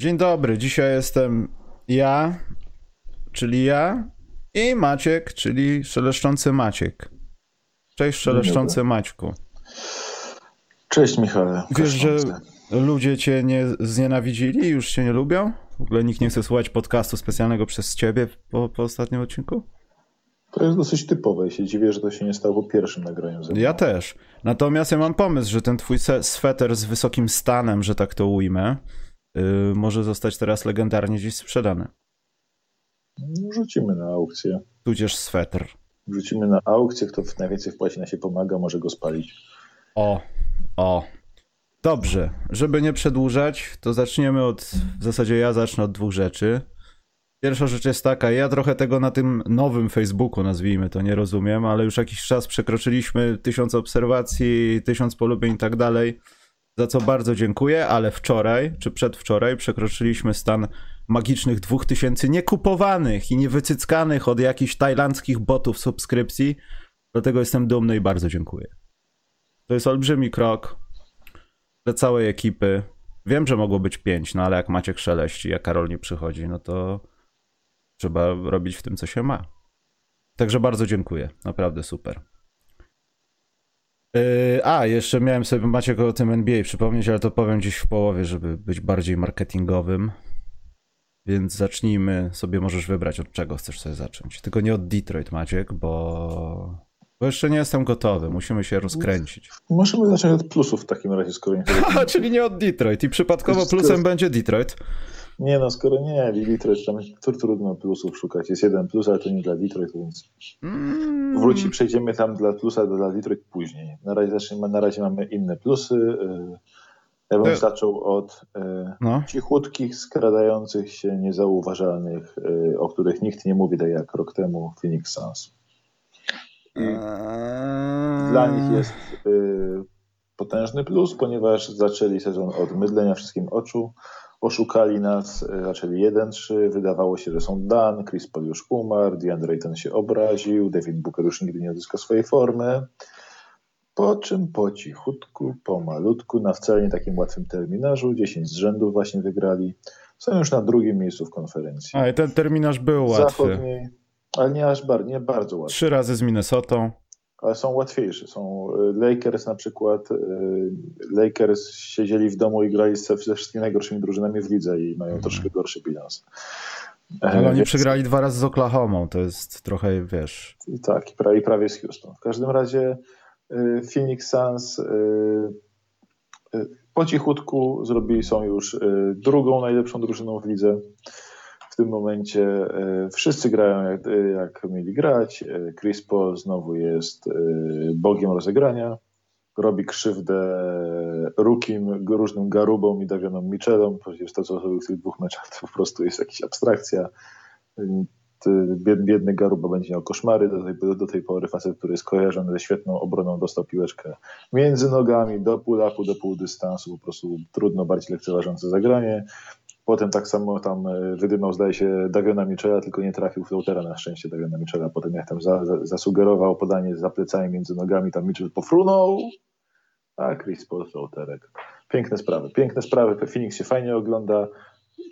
Dzień dobry, dzisiaj jestem ja, czyli ja i Maciek, czyli szeleszczący Maciek. Cześć szeleszczący Maćku. Cześć Michale. Wiesz, że ludzie cię nie znienawidzili i już cię nie lubią? W ogóle nikt nie chce słuchać podcastu specjalnego przez ciebie po, po ostatnim odcinku? To jest dosyć typowe i się dziwię, że to się nie stało po pierwszym nagraniu. Ze mną. Ja też. Natomiast ja mam pomysł, że ten twój sweter z wysokim stanem, że tak to ujmę, może zostać teraz legendarnie dziś sprzedany. Rzucimy na aukcję. Tudzież sweter. Rzucimy na aukcję, kto najwięcej wpłaci na się pomaga, może go spalić. O, o. Dobrze, żeby nie przedłużać, to zaczniemy od, w zasadzie ja zacznę od dwóch rzeczy. Pierwsza rzecz jest taka, ja trochę tego na tym nowym Facebooku, nazwijmy to, nie rozumiem, ale już jakiś czas przekroczyliśmy tysiąc obserwacji, tysiąc polubień i tak dalej, za co bardzo dziękuję, ale wczoraj, czy przedwczoraj przekroczyliśmy stan magicznych dwóch tysięcy niekupowanych i niewycyckanych od jakichś tajlandzkich botów subskrypcji, dlatego jestem dumny i bardzo dziękuję. To jest olbrzymi krok dla całej ekipy. Wiem, że mogło być pięć, no ale jak Maciek szeleści, jak Karol nie przychodzi, no to trzeba robić w tym, co się ma. Także bardzo dziękuję. Naprawdę super. Yy, a, jeszcze miałem sobie Maciek o tym NBA przypomnieć, ale to powiem gdzieś w połowie, żeby być bardziej marketingowym. Więc zacznijmy sobie, możesz wybrać od czego chcesz sobie zacząć. Tylko nie od Detroit, Maciek, bo, bo jeszcze nie jestem gotowy. Musimy się rozkręcić. Możemy zacząć od plusów w takim razie, skoro nie czyli nie od Detroit. I przypadkowo plusem będzie Detroit. Nie no, skoro nie, Detroit tam trudno plusów szukać. Jest jeden plus, ale to nie dla Detroit, więc Mm. wróci, przejdziemy tam dla plusa, dla Detroit później. Na razie, zaczniemy, na razie mamy inne plusy. Ja bym To- zaczął od yy, No. cichutkich, skradających się, niezauważalnych, yy, o których nikt nie mówi, tak jak rok temu Phoenix Suns. I dla nich jest y, potężny plus, ponieważ zaczęli sezon od mydlenia wszystkim oczu. Oszukali nas, zaczęli 1-3, wydawało się, że są dan, Chris Paul już umarł, DeAndre Ayton się obraził, David Booker już nigdy nie odzyska swojej formy. Po czym po cichutku, po malutku, na wcale nie takim łatwym terminarzu, 10 z rzędu właśnie wygrali, są już na drugim miejscu w konferencji. A i ten terminarz był łatwy. Zachodniej, ale nie aż bar, nie bardzo łatwy Trzy razy z Minnesotą. Ale są łatwiejsze. Są y, Lakers na przykład. y, Lakers siedzieli w domu i grali ze, wszystkimi najgorszymi drużynami w lidze i mają troszkę gorszy bilans. E, Ale oni więc- przegrali dwa razy z Oklahomą. To jest trochę, wiesz... I tak, i prawie, i prawie z Houston. W każdym razie y, Phoenix Suns po cichutku zrobili, są już drugą najlepszą drużyną w lidze. W tym momencie y, wszyscy grają jak, y, jak mieli grać. Y, Chris Paul znowu jest bogiem rozegrania. Robi krzywdę Rukim, różnym Garubom i Davionom Mitchellom. Przecież to, co zrobił w tych dwóch meczach, to po prostu jest jakaś abstrakcja. Biedny Garuba będzie miał koszmary. Do tej, do tej pory facet, który jest kojarzony ze świetną obroną, dostał piłeczkę między nogami, do pull-upu, do pół dystansu. Po prostu trudno, bardziej lekceważące zagranie. Potem tak samo tam e, wydymał, zdaje się, Daviona Michela, tylko nie trafił floatera na szczęście Daviona Michela. Potem jak tam za, za, zasugerował podanie za plecami między nogami, tam Mitchell pofrunął, a Chris Paul floaterek. Piękne sprawy, piękne sprawy. Phoenix się fajnie ogląda.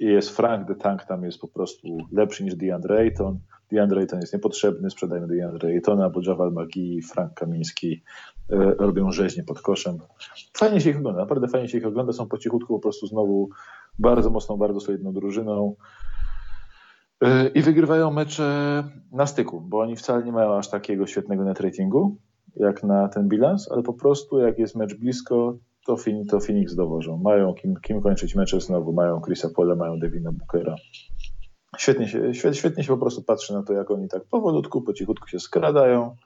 I Jest Frank the Tank, tam jest po prostu lepszy niż DeAndre Ayton. DeAndre Ayton jest niepotrzebny, sprzedajmy DeAndre Aytona, bo Javal McGee, Frank Kamiński e, robią rzeźnie pod koszem. Fajnie się ich ogląda, naprawdę fajnie się ich ogląda, są po cichutku po prostu znowu bardzo mocną, bardzo solidną drużyną. E, I wygrywają mecze na styku, bo oni wcale nie mają aż takiego świetnego net ratingu jak na ten bilans, ale po prostu jak jest mecz blisko, to, Phoenix dowożą. Mają kim, kim kończyć mecze znowu, mają Chrisa Pola, mają Devina Bookera. Świetnie się, świet, świetnie się po prostu patrzy na to, jak oni tak powolutku, po cichutku się skradają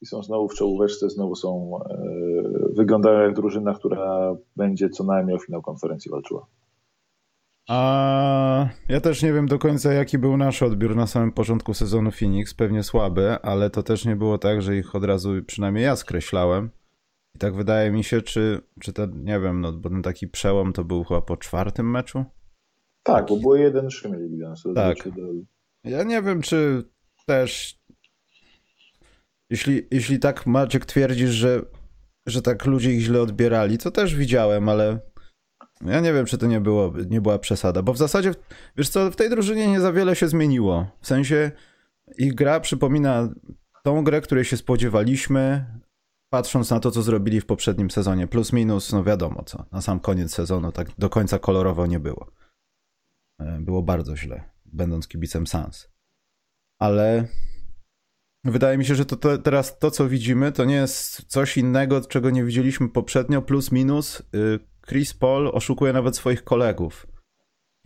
i są znowu w czołóweczce, znowu są, e, wyglądają jak drużyna, która będzie co najmniej o finał konferencji walczyła. A ja też nie wiem do końca, jaki był nasz odbiór na samym początku sezonu Phoenix. Pewnie słaby, ale to też nie było tak, że ich od razu, przynajmniej ja skreślałem. I tak wydaje mi się, czy, czy ten, nie wiem, no, bo ten taki przełom to był chyba po czwartym meczu? Tak, bo było 1-3 mieli bilans. Tak. Ja nie wiem, czy też. Jeśli, jeśli tak Maciek twierdzisz, że, że tak ludzie ich źle odbierali, to też widziałem, ale Ja nie wiem, czy to nie, było, nie była przesada, bo w zasadzie, wiesz co, w tej drużynie nie za wiele się zmieniło. W sensie ich gra przypomina tą grę, której się spodziewaliśmy, patrząc na to, co zrobili w poprzednim sezonie. Plus, minus, no wiadomo co. Na sam koniec sezonu tak do końca kolorowo nie było. E, było bardzo źle, będąc kibicem Sans. Ale wydaje mi się, że to, teraz to, co widzimy, to nie jest coś innego, czego nie widzieliśmy poprzednio. Plus, minus, y, Chris Paul oszukuje nawet swoich kolegów.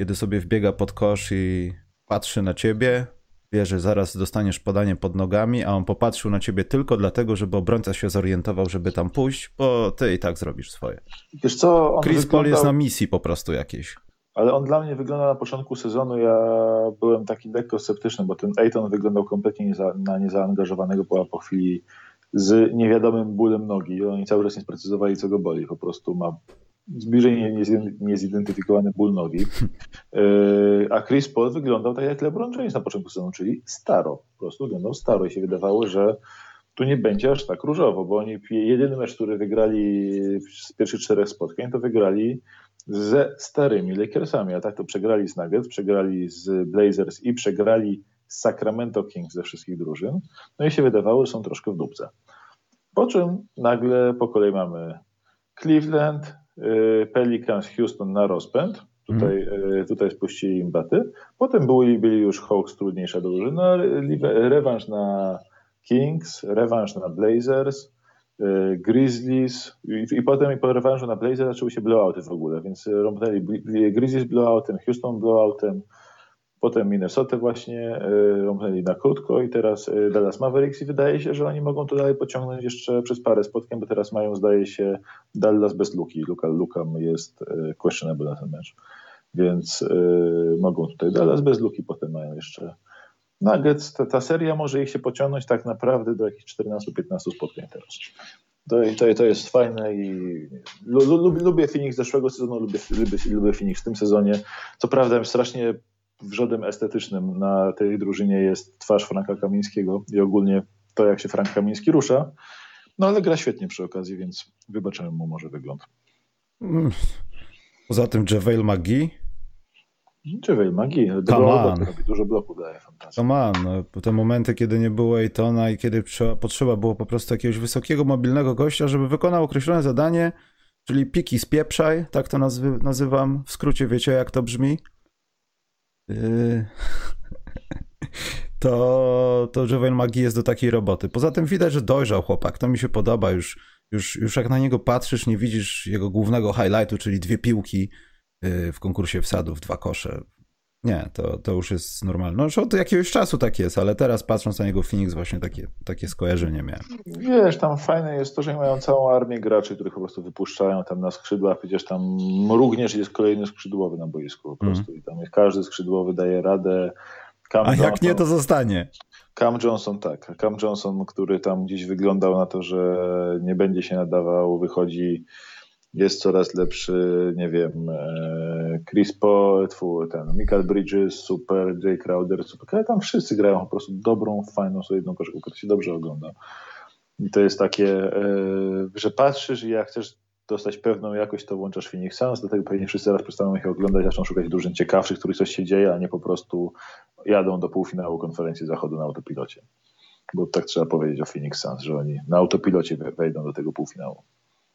Kiedy sobie wbiega pod kosz i patrzy na ciebie, wie, że zaraz dostaniesz podanie pod nogami, a on popatrzył na ciebie tylko dlatego, żeby obrońca się zorientował, żeby tam pójść, bo ty i tak zrobisz swoje. Wiesz co, Chris wyglądał... Paul jest na misji po prostu jakiejś. Ale on dla mnie wygląda na początku sezonu, ja byłem taki lekko sceptyczny, bo ten Ayton wyglądał kompletnie nieza, na niezaangażowanego, była po chwili z niewiadomym bólem nogi. Oni cały czas nie sprecyzowali, co go boli. Po prostu ma zbliżenie niezidentyfikowany ból nogi. E, a Chris Paul wyglądał tak jak LeBron James na początku sezonu, czyli staro. Po prostu wyglądał staro i się wydawało, że tu nie będzie aż tak różowo, bo oni jedyny mecz, który wygrali z pierwszych czterech spotkań, to wygrali ze starymi Lakersami, a tak to przegrali z Nuggets, przegrali z Blazers i przegrali z Sacramento Kings ze wszystkich drużyn. No i się wydawało, że są troszkę w dupce. Po czym nagle po kolei mamy Cleveland, Pelicans Houston na rozpęd. Tutaj, mm. tutaj spuścili im baty. Potem byli, byli już Hawks, trudniejsza drużyna. Rewanż na Kings, rewanż na Blazers, y, Grizzlies i, i potem i po rewanżu na Blazers zaczęły się blowouty w ogóle, więc rąbnęli Grizzlies blowoutem, Houston blowoutem, Potem Minnesota właśnie romknęli na krótko i teraz e, Dallas Mavericks i wydaje się, że oni mogą to dalej pociągnąć jeszcze przez parę spotkań, bo teraz mają zdaje się Dallas bez Luki. Luka, Luka jest e, questionable na ten mecz. Więc mogą tutaj Dallas bez Luki, potem mają jeszcze Nuggets. Ta, ta seria może ich się pociągnąć tak naprawdę do jakichś 14-15 spotkań teraz. To, to, to jest fajne i lubię, lubię Phoenix zeszłego sezonu, lubię, lubię, lubię Phoenix w tym sezonie. Co prawda strasznie wrzodem estetycznym na tej drużynie jest twarz Franka Kamińskiego i ogólnie to, jak się Frank Kamiński rusza. No ale gra świetnie przy okazji, więc wybaczymy mu może wygląd. Mm. Poza tym JaVale McGee? JaVale McGee, dużo, dużo bloku daje, fantastycznie. On, no, te momenty, kiedy nie było Ejtona i kiedy trzeba, potrzeba było po prostu jakiegoś wysokiego, mobilnego gościa, żeby wykonał określone zadanie, czyli piki spieprzaj, tak to nazywam, w skrócie wiecie jak to brzmi? Yy, to, to Jovel Magi jest do takiej roboty. Poza tym widać, że dojrzał chłopak. To mi się podoba. Już, już, już jak na niego patrzysz, nie widzisz jego głównego highlightu, czyli dwie piłki yy, w konkursie wsadów, dwa kosze. Nie, to, to już jest normalne. No od jakiegoś czasu tak jest, ale teraz patrząc na niego Phoenix właśnie takie, takie skojarzenie miałem. Wiesz, tam fajne jest to, że mają całą armię graczy, których po prostu wypuszczają tam na skrzydła, przecież tam mrugniesz jest kolejny skrzydłowy na boisku po mhm. prostu mm. i tam każdy skrzydłowy daje radę. Cam A Johnson, jak nie, to zostanie. Cam Johnson tak. Cam Johnson, który tam gdzieś wyglądał na to, że nie będzie się nadawał, wychodzi jest coraz lepszy, nie wiem, e, Chris Paul, ten Michael Bridges, super, Jay Crowder, super, ale tam wszyscy grają po prostu dobrą, fajną, solidną koszykówkę, to się dobrze ogląda. I to jest takie, e, że patrzysz i jak chcesz dostać pewną jakość, to włączasz Phoenix Suns, dlatego pewnie wszyscy teraz przestaną ich oglądać, zaczną szukać drużyn ciekawszych, w których coś się dzieje, a nie po prostu jadą do półfinału konferencji zachodu na autopilocie. Bo tak trzeba powiedzieć o Phoenix Suns, że oni na autopilocie wejdą do tego półfinału.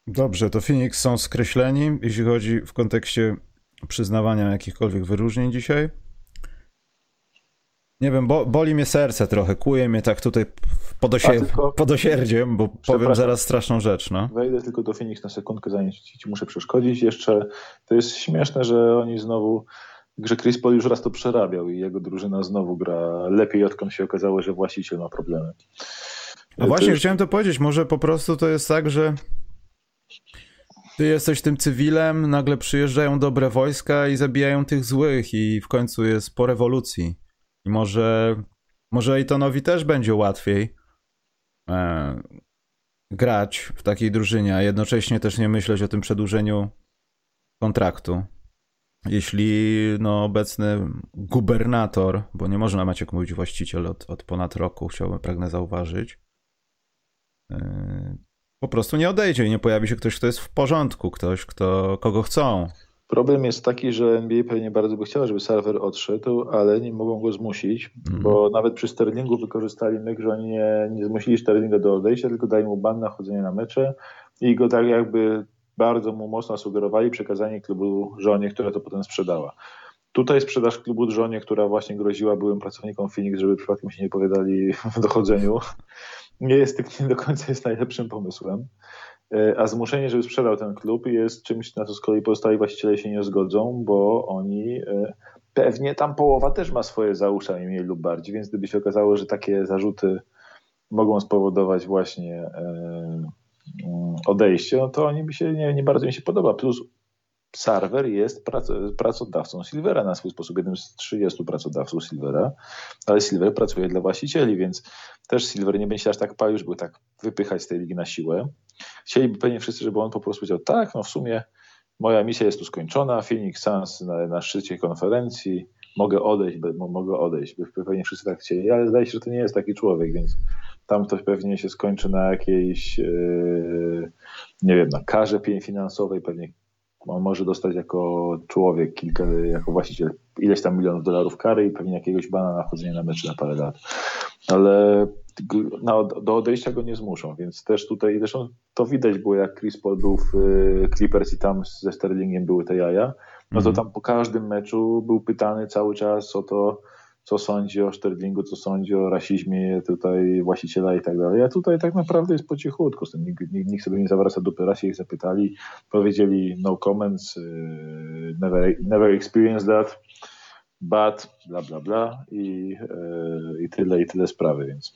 Dobrze, to Phoenix są skreśleni, jeśli chodzi w kontekście przyznawania jakichkolwiek wyróżnień dzisiaj. Nie wiem, bo, boli mnie serce trochę, kuje mnie tak tutaj podosie, tylko, podosierdziem, bo powiem zaraz straszną rzecz. No. Wejdę tylko do Phoenix na sekundkę, zanim ci, ci muszę przeszkodzić. Jeszcze to jest śmieszne, że oni znowu, że Chris Paul już raz to przerabiał i jego drużyna znowu gra lepiej, odkąd się okazało, że właściciel ma problemy. No właśnie, jest... chciałem to powiedzieć, może po prostu to jest tak, że ty jesteś tym cywilem, nagle przyjeżdżają dobre wojska i zabijają tych złych i w końcu jest po rewolucji. I może, może Ejtonowi też będzie łatwiej e, grać w takiej drużynie, a jednocześnie też nie myśleć o tym przedłużeniu kontraktu. Jeśli no, obecny gubernator, bo nie można Maciek mówić właściciel od, od ponad roku, chciałbym, pragnę zauważyć, e, po prostu nie odejdzie i nie pojawi się ktoś, kto jest w porządku, ktoś, kto, kogo chcą. Problem jest taki, że NBA pewnie bardzo by chciała, żeby serwer odszedł, ale nie mogą go zmusić, mm. bo nawet przy Sterlingu wykorzystali myk, że oni nie, nie zmusili Sterlinga do odejścia, tylko dali mu ban na chodzenie na mecze i go tak jakby bardzo mu mocno sugerowali przekazanie klubu żonie, która to potem sprzedała. Tutaj sprzedaż klubu żonie, która właśnie groziła byłym pracownikom Phoenix, żeby przypadkiem się nie powiadali w dochodzeniu, nie jest nie do końca jest najlepszym pomysłem. E, a zmuszenie, żeby sprzedał ten klub jest czymś, na co z kolei pozostali właściciele się nie zgodzą, bo oni e, pewnie tam połowa też ma swoje za uszami mniej lub bardziej, więc gdyby się okazało, że takie zarzuty mogą spowodować właśnie e, mm, odejście, no to oni by się nie, nie bardzo mi się podoba. Plus Server jest pracodawcą Silvera na swój sposób, jednym z 30 pracodawców Silvera, ale Silver pracuje dla właścicieli, więc też Silver nie będzie aż tak palił, żeby tak wypychać z tej ligi na siłę. Chcieliby pewnie wszyscy, żeby on po prostu powiedział, tak, no w sumie moja misja jest tu skończona, Phoenix Suns na, na szczycie konferencji, mogę odejść, mogę odejść, by pewnie wszyscy tak chcieli, ale zdaje się, że to nie jest taki człowiek, więc tam to pewnie się skończy na jakiejś, yy, nie wiem, na karze finansowej, pewnie on może dostać jako człowiek, kilka, jako właściciel ileś tam milionów dolarów kary i pewnie jakiegoś bana na chodzenie na mecz na parę lat. Ale no, do odejścia go nie zmuszą, więc też tutaj, zresztą to widać było, jak Chris Paul był w y, Clippers i tam ze Sterlingiem były te jaja, no to mhm. tam po każdym meczu był pytany cały czas o to, co sądzi o Sterlingu, co sądzi o rasizmie tutaj właściciela i tak dalej. A tutaj tak naprawdę jest po cichutku, z tym nikt, nikt sobie nie zawraca dupy, raz ich zapytali, powiedzieli no comments, y, never, never experienced that, but bla bla bla i, y, i tyle, i tyle sprawy, więc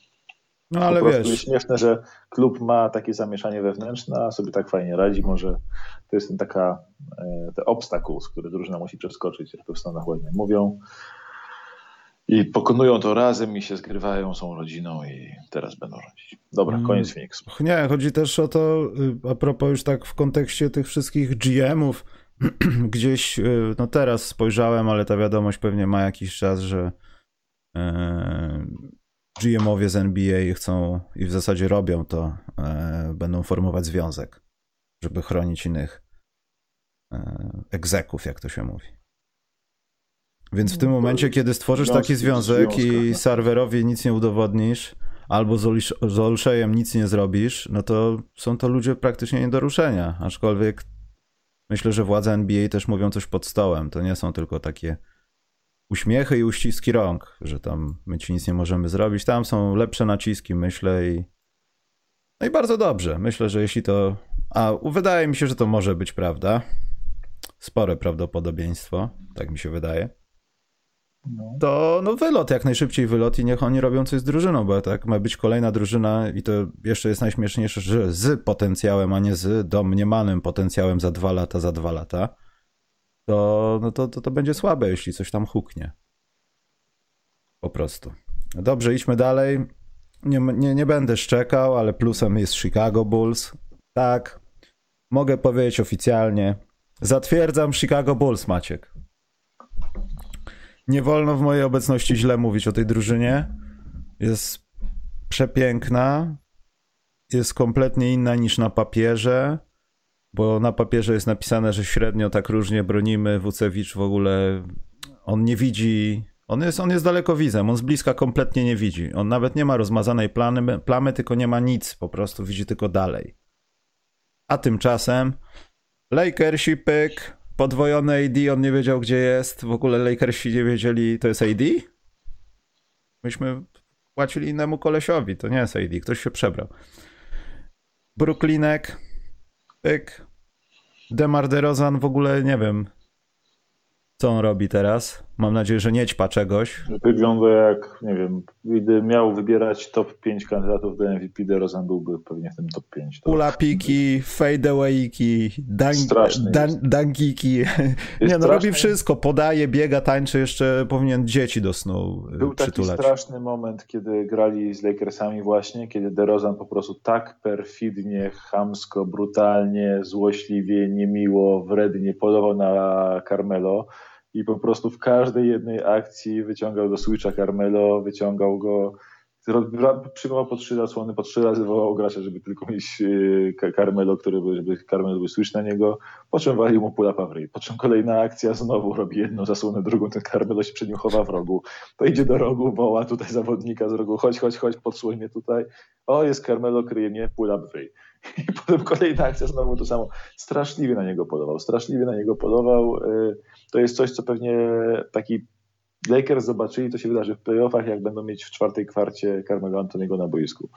no ale po wiesz. Jest śmieszne, że klub ma takie zamieszanie wewnętrzne, a sobie tak fajnie radzi. Może to jest ten taka, e, te obstacles, które drużyna musi przeskoczyć, jak to w Stanach ładnie mówią. I pokonują to razem i się zgrywają, są rodziną i teraz będą rządzić. Dobra, mm. koniec Phoenix. Nie, chodzi też o to, y, a propos już tak w kontekście tych wszystkich GM-ów, gdzieś, y, no teraz spojrzałem, ale ta wiadomość pewnie ma jakiś czas, że e, GM-owie z NBA chcą i w zasadzie robią to, będą formować związek, żeby chronić innych egzeków, jak to się mówi. Więc w tym no momencie, kiedy stworzysz taki związek i serwerowi nic nie udowodnisz, albo z Olszejem nic nie zrobisz, no to są to ludzie praktycznie nie do ruszenia. Aczkolwiek myślę, że władze NBA też mówią coś pod stołem. To nie są tylko takie uśmiechy i uściski rąk, że tam my ci nic nie możemy zrobić. Tam są lepsze naciski, myślę i no i bardzo dobrze. Myślę, że jeśli to a wydaje mi się, że to może być prawda. Spore prawdopodobieństwo, tak mi się wydaje. No. To no wylot, jak najszybciej wylot i niech oni robią coś z drużyną, bo tak ma być kolejna drużyna i to jeszcze jest najśmieszniejsze, że z potencjałem, a nie z domniemanym potencjałem za dwa lata, za dwa lata to, no to, to, to będzie słabe, jeśli coś tam huknie. Po prostu. Dobrze, idźmy dalej. Nie, nie, nie będę szczekał, ale plusem jest Chicago Bulls. Tak, mogę powiedzieć oficjalnie. Zatwierdzam Chicago Bulls, Maciek. Nie wolno w mojej obecności źle mówić o tej drużynie. Jest przepiękna. Jest kompletnie inna niż na papierze bo na papierze jest napisane, że średnio tak różnie bronimy. Wucewicz w ogóle on nie widzi. On jest, on jest dalekowizem, on z bliska kompletnie nie widzi. On nawet nie ma rozmazanej plamy, plamy, tylko nie ma nic, po prostu widzi tylko dalej. A tymczasem Lakersi pyk, podwojony AD, on nie wiedział gdzie jest. W ogóle Lakersi nie wiedzieli, to jest AD? Myśmy płacili innemu kolesiowi, to nie jest AD, ktoś się przebrał. Brooklynek, pyk, Demar DeRozan w ogóle nie wiem, co on robi teraz. Mam nadzieję, że nie ćpa czegoś. Wygląda jak, nie wiem, gdy miał wybierać top 5 kandydatów do MVP, DeRozan byłby pewnie w tym top 5. To... Ula piki, fadeawayki, dankiki. nie no, robi wszystko, podaje, biega, tańczy, jeszcze powinien dzieci do snu y, Był przytulać. taki straszny moment, kiedy grali z Lakersami właśnie, kiedy DeRozan po prostu tak perfidnie, chamsko, brutalnie, złośliwie, niemiło, wrednie polował na Carmelo, i po prostu w każdej jednej akcji wyciągał do Switcha Carmelo, wyciągał go, przyjmował po trzy zasłony, po trzy razy wołał gracza, żeby tylko mieć e, Carmelo, który by, żeby Carmelo by słyszeć na niego, po czym walił mu pula Pawry. Po czym kolejna akcja, znowu robi jedną zasłonę, drugą, ten Carmelo się przed nim chowa w rogu. To idzie do rogu, woła tutaj zawodnika z rogu, chodź, chodź, chodź, podsłuchaj mnie tutaj. O, jest Carmelo, kryje mnie, pula Pawry. I potem kolejna akcja, znowu to samo. Straszliwie na niego polował, straszliwie na niego polował. E, to jest coś, co pewnie taki Lakers zobaczyli, to się wydarzy w playoffach, jak będą mieć w czwartej kwarcie Carmelo Antoniego na boisku.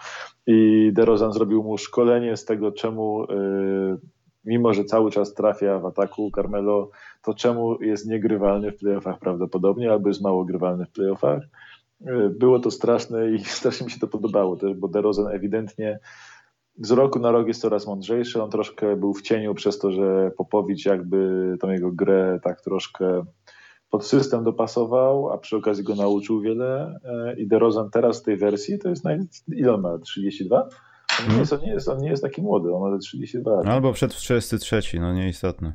I DeRozan zrobił mu szkolenie z tego, czemu yy, mimo, że cały czas trafia w ataku Carmelo, to czemu jest niegrywalny w playoffach prawdopodobnie, albo jest mało grywalny w playoffach. Yy, było to straszne i strasznie mi się to podobało bo DeRozan ewidentnie z roku na rok jest coraz mądrzejszy. On troszkę był w cieniu przez to, że Popowicz jakby tą jego grę tak troszkę pod system dopasował, a przy okazji go nauczył wiele. E, I DeRozan teraz w tej wersji to jest, naj... ile on ma? 32? On nie, jest, on, nie jest, on nie jest taki młody, on ma 32 lat. Albo przed 33, no nieistotne.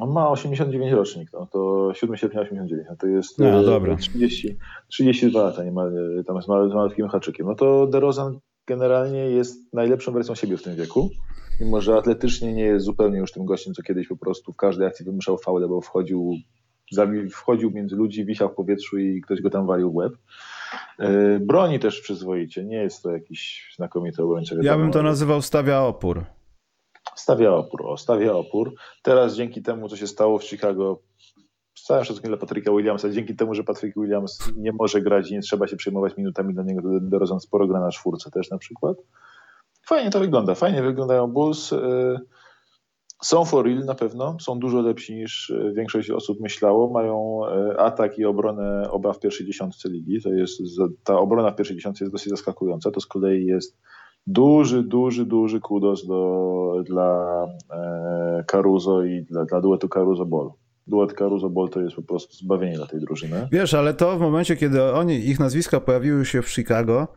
On ma 89 rocznik, no to 7 sierpnia 89, no to jest no, dobra. 30, 32 lata, nie ma, tam jest z malutkim haczykiem. No to DeRozan generalnie jest najlepszą wersją siebie w tym wieku mimo że atletycznie nie jest zupełnie już tym gościem, co kiedyś po prostu w każdej akcji wymuszał faule, bo wchodził wchodził między ludzi, wisiał w powietrzu i ktoś go tam walił w łeb. E, broni też przyzwoicie, nie jest to jakiś znakomity obrońca. Ja bym to nazywał stawia opór. Stawia opór, o, stawia opór. Teraz dzięki temu, co się stało w Chicago, z całym szacunkiem dla Patryka Williamsa, dzięki temu, że Patryk Williams nie może grać i nie trzeba się przejmować minutami dla niego, DeRozan sporo gra na czwórce też na przykład. Fajnie to wygląda, fajnie wyglądają Bulls. Y, są for real na pewno, są dużo lepsi niż y, większość osób myślało. Mają y, atak i obronę oba w pierwszej dziesiątce ligi. To jest, ta obrona w pierwszej dziesiątce jest dosyć zaskakująca. To z kolei jest duży, duży, duży kudos do, dla Caruso i dla, dla duetu Caruso-Ball. Duet Caruso-Ball to jest po prostu zbawienie dla tej drużyny. Wiesz, ale to w momencie, kiedy oni, ich nazwiska pojawiły się w Chicago,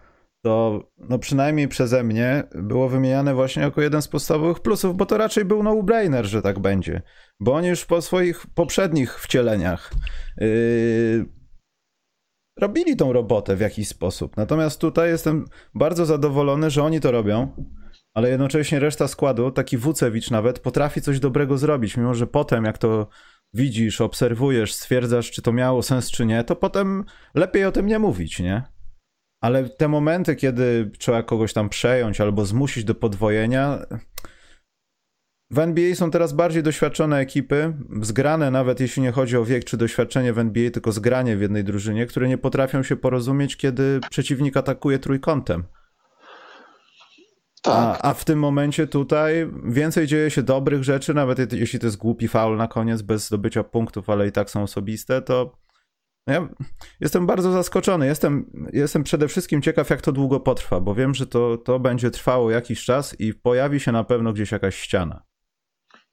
to no przynajmniej przeze mnie było wymieniane właśnie jako jeden z podstawowych plusów, bo to raczej był no-brainer, że tak będzie. Bo oni już po swoich poprzednich wcieleniach yy, robili tą robotę w jakiś sposób. Natomiast tutaj jestem bardzo zadowolony, że oni to robią, ale jednocześnie reszta składu, taki Wucewicz nawet, potrafi coś dobrego zrobić, mimo że potem jak to widzisz, obserwujesz, stwierdzasz, czy to miało sens, czy nie, to potem lepiej o tym nie mówić, nie? Ale te momenty, kiedy trzeba kogoś tam przejąć albo zmusić do podwojenia. W NBA są teraz bardziej doświadczone ekipy, zgrane nawet jeśli nie chodzi o wiek czy doświadczenie w NBA, tylko zgranie w jednej drużynie, które nie potrafią się porozumieć, kiedy przeciwnik atakuje trójkątem. Tak. A, a w tym momencie tutaj więcej dzieje się dobrych rzeczy, nawet jeśli to jest głupi faul na koniec bez zdobycia punktów, ale i tak są osobiste, to no ja jestem bardzo zaskoczony. Jestem, jestem przede wszystkim ciekaw, jak to długo potrwa, bo wiem, że to, to będzie trwało jakiś czas i pojawi się na pewno gdzieś jakaś ściana.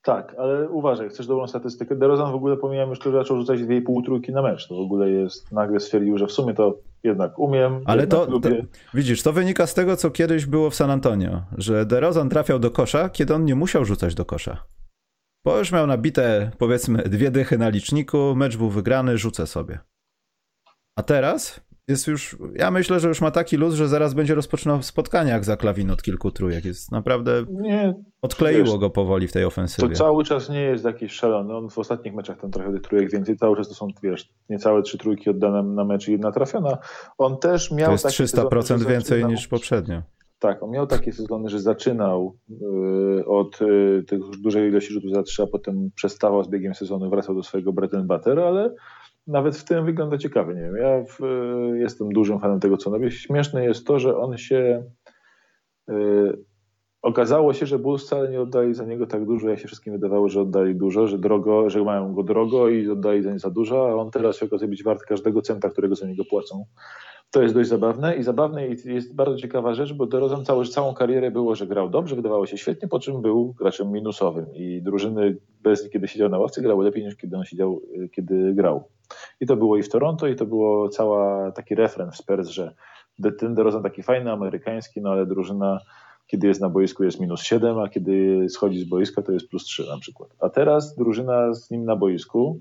Tak, ale uważaj, chcesz dobrą statystykę. DeRozan w ogóle pomijam już że zaczął rzucać 2,5 trójki na mecz. To w ogóle jest, nagle stwierdził, że w sumie to jednak umiem. Ale to, to, widzisz, to wynika z tego, co kiedyś było w San Antonio, że DeRozan trafiał do kosza, kiedy on nie musiał rzucać do kosza. Bo już miał nabite, powiedzmy, dwie dychy na liczniku, mecz był wygrany, rzucę sobie. A teraz jest już, ja myślę, że już ma taki luz, że zaraz będzie rozpoczynał spotkania jak za klawin od kilku trójek. Jest naprawdę, nie, odkleiło wiesz, go powoli w tej ofensywie. To cały czas nie jest jakiś szalony. On w ostatnich meczach tam trochę tych trójek więcej. Cały czas to są, wiesz, niecałe trzy trójki oddane na mecz i jedna trafiona. On też miał To jest 300% sezony, więcej niż poprzednio. Tak, on miał takie sezony, że zaczynał y, od y, tych dużej ilości rzutów za trzy, a potem przestawał z biegiem sezonu, wracał do swojego bread and butter, ale nawet w tym wygląda ciekawie. Nie wiem, ja w, jestem dużym fanem tego, co robi. Śmieszne jest to, że on się. Yy, okazało się, że Bulls wcale nie oddali za niego tak dużo, jak się wszystkim wydawało, że oddali dużo, że drogo, że mają go drogo i oddali za nie za dużo, a on teraz się okazuje być wart każdego centa, którego za niego płacą. To jest dość zabawne i zabawne i jest bardzo ciekawa rzecz, bo DeRozan całą, całą karierę było, że grał dobrze, wydawało się świetnie, po czym był graczem minusowym i drużyny bez kiedy siedział na ławce grały lepiej niż kiedy on siedział, y, kiedy grał. I to było i w Toronto i to było cała taki refren w Spurs, że ten DeRozan taki fajny, amerykański, no ale drużyna kiedy jest na boisku jest minus 7, a kiedy schodzi z boiska to jest plus 3 na przykład. A teraz drużyna z nim na boisku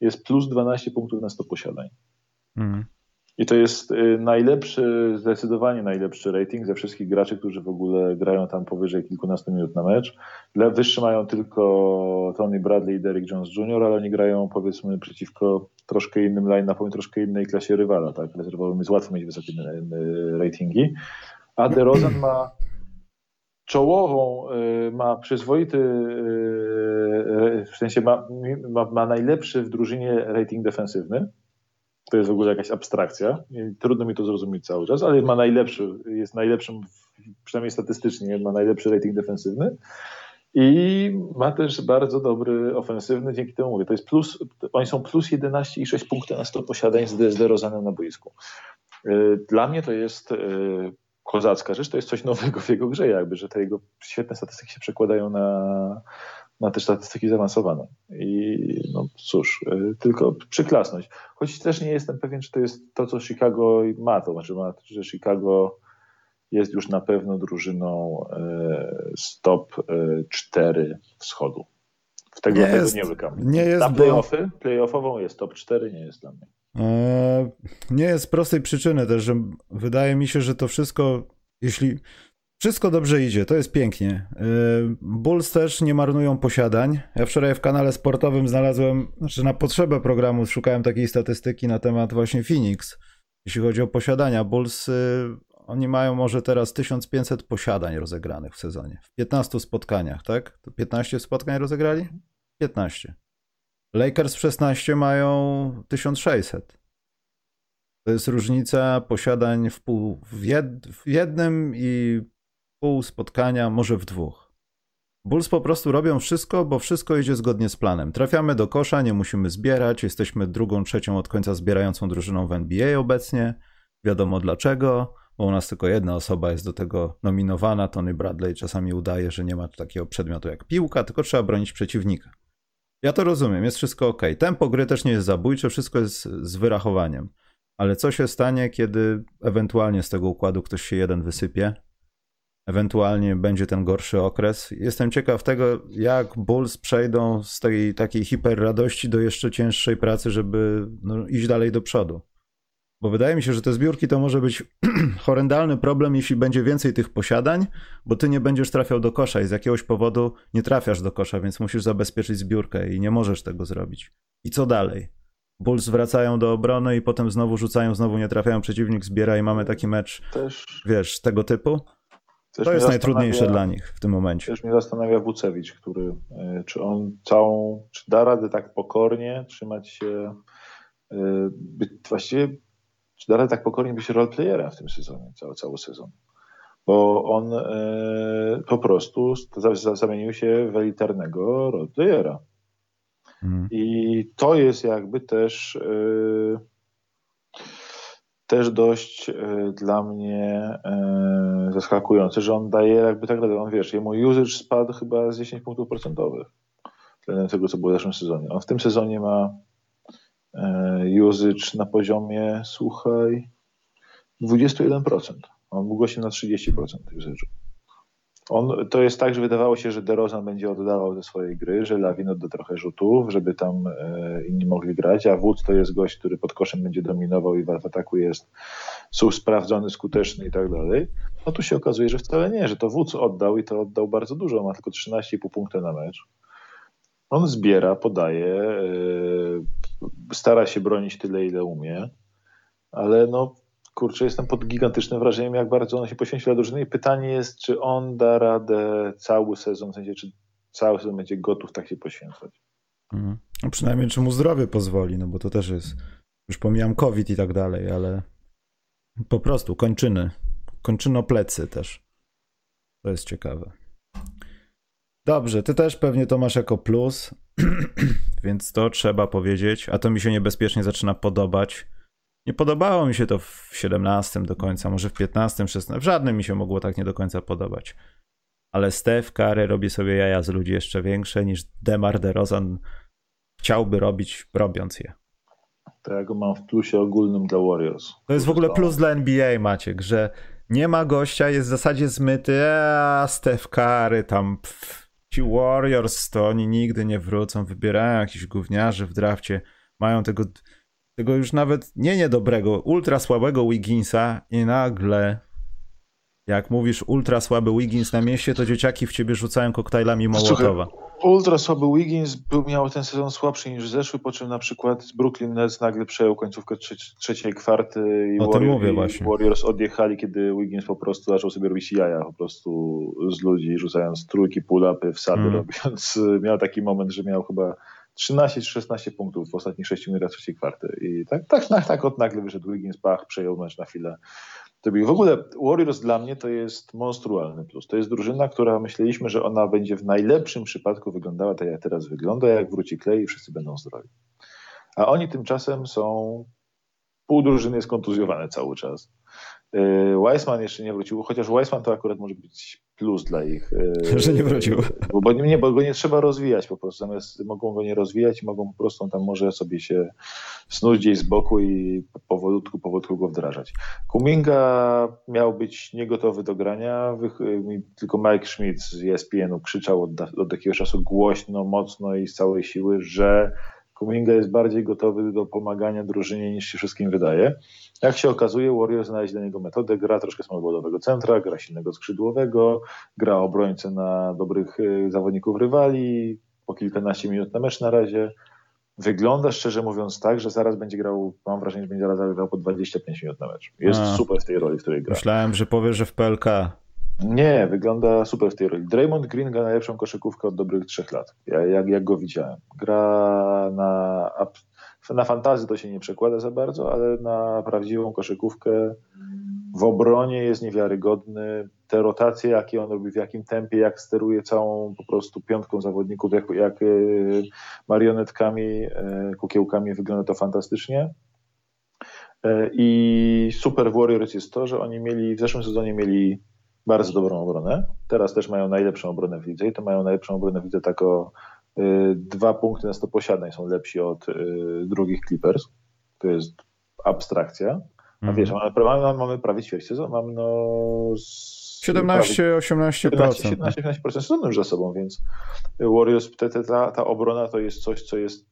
jest plus 12 punktów na 100 posiadań. Mhm. I to jest y, najlepszy, zdecydowanie najlepszy rating ze wszystkich graczy, którzy w ogóle grają tam powyżej kilkunastu minut na mecz. Wyższy mają tylko Tony Bradley i Derrick Jones Jr., ale oni grają powiedzmy przeciwko troszkę innym line-upom troszkę innej klasie rywala. Tak? Rezerwowym jest łatwo mieć wysokie y, ratingi. A DeRozan ma czołową, y, ma przyzwoity, w sensie ma, ma, ma najlepszy w drużynie rating defensywny to jest w ogóle jakaś abstrakcja. Trudno mi to zrozumieć cały czas, ale ma najlepszy, jest najlepszym, przynajmniej statystycznie, ma najlepszy rating defensywny. I ma też bardzo dobry ofensywny, dzięki temu mówię, to jest plus, oni są plus 11,6 punktów na 100 posiadań z DeRozanem na boisku. Y, dla mnie to jest y, kozacka rzecz, to jest coś nowego w jego grze jakby, że te jego świetne statystyki się przekładają na, na te statystyki zaawansowane. I no cóż, y, tylko przyklasnąć. Choć też nie jestem pewien, czy to jest to, co Chicago ma, to znaczy, ma, że Chicago jest już na pewno drużyną y, stop 4 wschodu. W tego, nie, jest, nie łykam. Nie jest, na playoffy, bo... playoffową jest top 4, nie jest dla mnie. E, nie jest z prostej przyczyny też, że wydaje mi się, że to wszystko, jeśli wszystko dobrze idzie, to jest pięknie. Y, Bulls też nie marnują posiadań. Ja wczoraj w kanale sportowym znalazłem, znaczy na potrzebę programu szukałem takiej statystyki na temat właśnie Phoenix. Jeśli chodzi o posiadania, Bulls y, oni mają może teraz 1500 posiadań rozegranych w sezonie. W 15 spotkaniach, tak? To 15 spotkań rozegrali? 15. Lakers w 16 mają 1600. To jest różnica posiadań w, pół, w, jed, w jednym i pół spotkania, może w dwóch. Bulls po prostu robią wszystko, bo wszystko idzie zgodnie z planem. Trafiamy do kosza, nie musimy zbierać, jesteśmy drugą, trzecią od końca zbierającą drużyną w NBA obecnie. Wiadomo dlaczego, bo u nas tylko jedna osoba jest do tego nominowana. Tony Bradley czasami udaje, że nie ma takiego przedmiotu jak piłka, tylko trzeba bronić przeciwnika. Ja to rozumiem, jest wszystko ok. Tempo gry też nie jest zabójcze, wszystko jest z wyrachowaniem. Ale co się stanie, kiedy ewentualnie z tego układu ktoś się jeden wysypie? Ewentualnie będzie ten gorszy okres. Jestem ciekaw tego, jak Bulls przejdą z tej takiej hiperradości do jeszcze cięższej pracy, żeby no, iść dalej do przodu. Bo wydaje mi się, że te zbiórki to może być horrendalny problem, jeśli będzie więcej tych posiadań, bo ty nie będziesz trafiał do kosza i z jakiegoś powodu nie trafiasz do kosza, więc musisz zabezpieczyć zbiórkę i nie możesz tego zrobić. I co dalej? Bulls wracają do obrony i potem znowu rzucają, znowu nie trafiają, przeciwnik zbiera i mamy taki mecz, Też... wiesz, tego typu. Też to jest najtrudniejsze dla nich w tym momencie. Też mnie zastanawia Wucewicz, który, e, czy on całą, czy da radę tak pokornie trzymać się, e, być, właściwie, czy da radę tak pokornie być roleplayerem w tym sezonie, cały, cały sezon. Bo on e, po prostu zamienił się w elitarnego roleplayera. Hmm. I to jest jakby też też dość e, dla mnie e, zaskakujące, że on daje jakby tak naprawdę, on wiesz, jemu usage spadł chyba z 10 punktów procentowych względem tego, co było w zeszłym sezonie. On w tym sezonie ma e, usage na poziomie, słuchaj, 21%. On mógł się na 30% usage'u. On, to jest tak, że wydawało się, że DeRozan będzie oddawał ze swojej gry, że Lawin odda trochę rzutów, żeby tam e, inni mogli grać, a Wódz to jest gość, który pod koszem będzie dominował i w ataku jest sprawdzony, skuteczny i tak dalej. No tu się okazuje, że wcale nie, że to Wódz oddał i to oddał bardzo dużo, ma tylko 13,5 punkty na mecz. On zbiera, podaje, e, stara się bronić tyle, ile umie, ale no kurczę, jestem pod gigantycznym wrażeniem, jak bardzo on się poświęcił dla drużyny i pytanie jest, czy on da radę cały sezon, w sensie, czy cały sezon będzie gotów tak się poświęcać. Mhm. No przynajmniej czy mu zdrowie pozwoli, no bo to też jest, już pomijam COVID i tak dalej, ale po prostu kończyny, kończyno plecy też. To jest ciekawe. Dobrze, ty też pewnie to masz jako plus, więc to trzeba powiedzieć, a to mi się niebezpiecznie zaczyna podobać nie podobało mi się to w 17 do końca, może w 15, 16, w żadnym mi się mogło tak nie do końca podobać. Ale Steph Curry robi sobie jaja z ludzi jeszcze większe niż Demar DeRozan chciałby robić, robiąc je. To ja go mam w plusie ogólnym dla Warriors. To jest w ogóle plus dla NBA, Maciek, że nie ma gościa, jest w zasadzie zmyty, a Steph Curry tam pff, ci Warriors to oni nigdy nie wrócą, wybierają jakichś gówniarzy w drafcie, mają tego tego już nawet nie niedobrego, ultra słabego Wigginsa i nagle jak mówisz ultra słaby Wiggins na mieście, to dzieciaki w ciebie rzucają koktajlami Mołotowa. Ultra słaby Wiggins był, miał ten sezon słabszy niż zeszły, po czym na przykład Brooklyn Nets nagle przejął końcówkę trzeciej kwarty i, o Warrior, mówię właśnie. Warriors odjechali, kiedy Wiggins po prostu zaczął sobie robić jaja po prostu z ludzi, rzucając trójki, pull-upy, wsady mm. robiąc. Miał taki moment, że miał chyba 13 czy 16 punktów w ostatnich 6 minutach trzeciej kwarty. I tak, tak, tak, tak od nagle wyszedł Wiggins, przejął mecz na chwilę. W ogóle Warriors dla mnie to jest monstrualny plus. To jest drużyna, która myśleliśmy, że ona będzie w najlepszym przypadku wyglądała tak, jak teraz wygląda, jak wróci Klej i wszyscy będą zdrowi. A oni tymczasem są, pół drużyny jest kontuzjowane cały czas. Y, Weissman jeszcze nie wrócił, chociaż Weissman to akurat może być plus dla ich. Że nie wrócił. Bo, bo, nie, bo go nie trzeba rozwijać po prostu. Zamiast mogą go nie rozwijać, mogą po prostu tam może sobie się snuć gdzieś z boku i powolutku, powolutku go wdrażać. Kuminga miał być niegotowy do grania, tylko Mike Schmidt z ESPN-u krzyczał od, od jakiegoś czasu głośno, mocno i z całej siły, że Kuminga jest bardziej gotowy do pomagania drużynie niż się wszystkim wydaje. Jak się okazuje, Warriors znaleźli dla niego metodę, gra troszkę samobudowego centra, gra silnego skrzydłowego, gra obrońcę na dobrych y, zawodników rywali, po kilkanaście minut na mecz na razie. Wygląda szczerze mówiąc tak, że zaraz będzie grał, mam wrażenie, że będzie zaraz grał po 25 minut na mecz. Jest A, super w tej roli, w której gra. Myślałem, że powie, że w PLK. Nie, wygląda super w tej roli. Draymond Green gra najlepszą koszykówkę od dobrych trzech lat, jak, jak go widziałem. Gra na, na fantazję to się nie przekłada za bardzo, ale na prawdziwą koszykówkę w obronie jest niewiarygodny. Te rotacje, jakie on robi, w jakim tempie, jak steruje całą po prostu piątką zawodników, jak, jak e, marionetkami, e, kukiełkami, wygląda to fantastycznie. E, I super w Warriors jest to, że oni mieli, w zeszłym sezonie mieli bardzo dobrą obronę. Teraz też mają najlepszą obronę w lidze i to mają najlepszą obronę w lidze tak o y, dwa punkty na 100 posiadań są lepsi od y, drugich Clippers. To jest abstrakcja. A mm. wiesz, mamy, mamy, mamy prawie ćwierć sezon, mamy no... 17-18%. 17-18% sezonu już za sobą, więc Warriors, te, te, ta, ta obrona to jest coś, co jest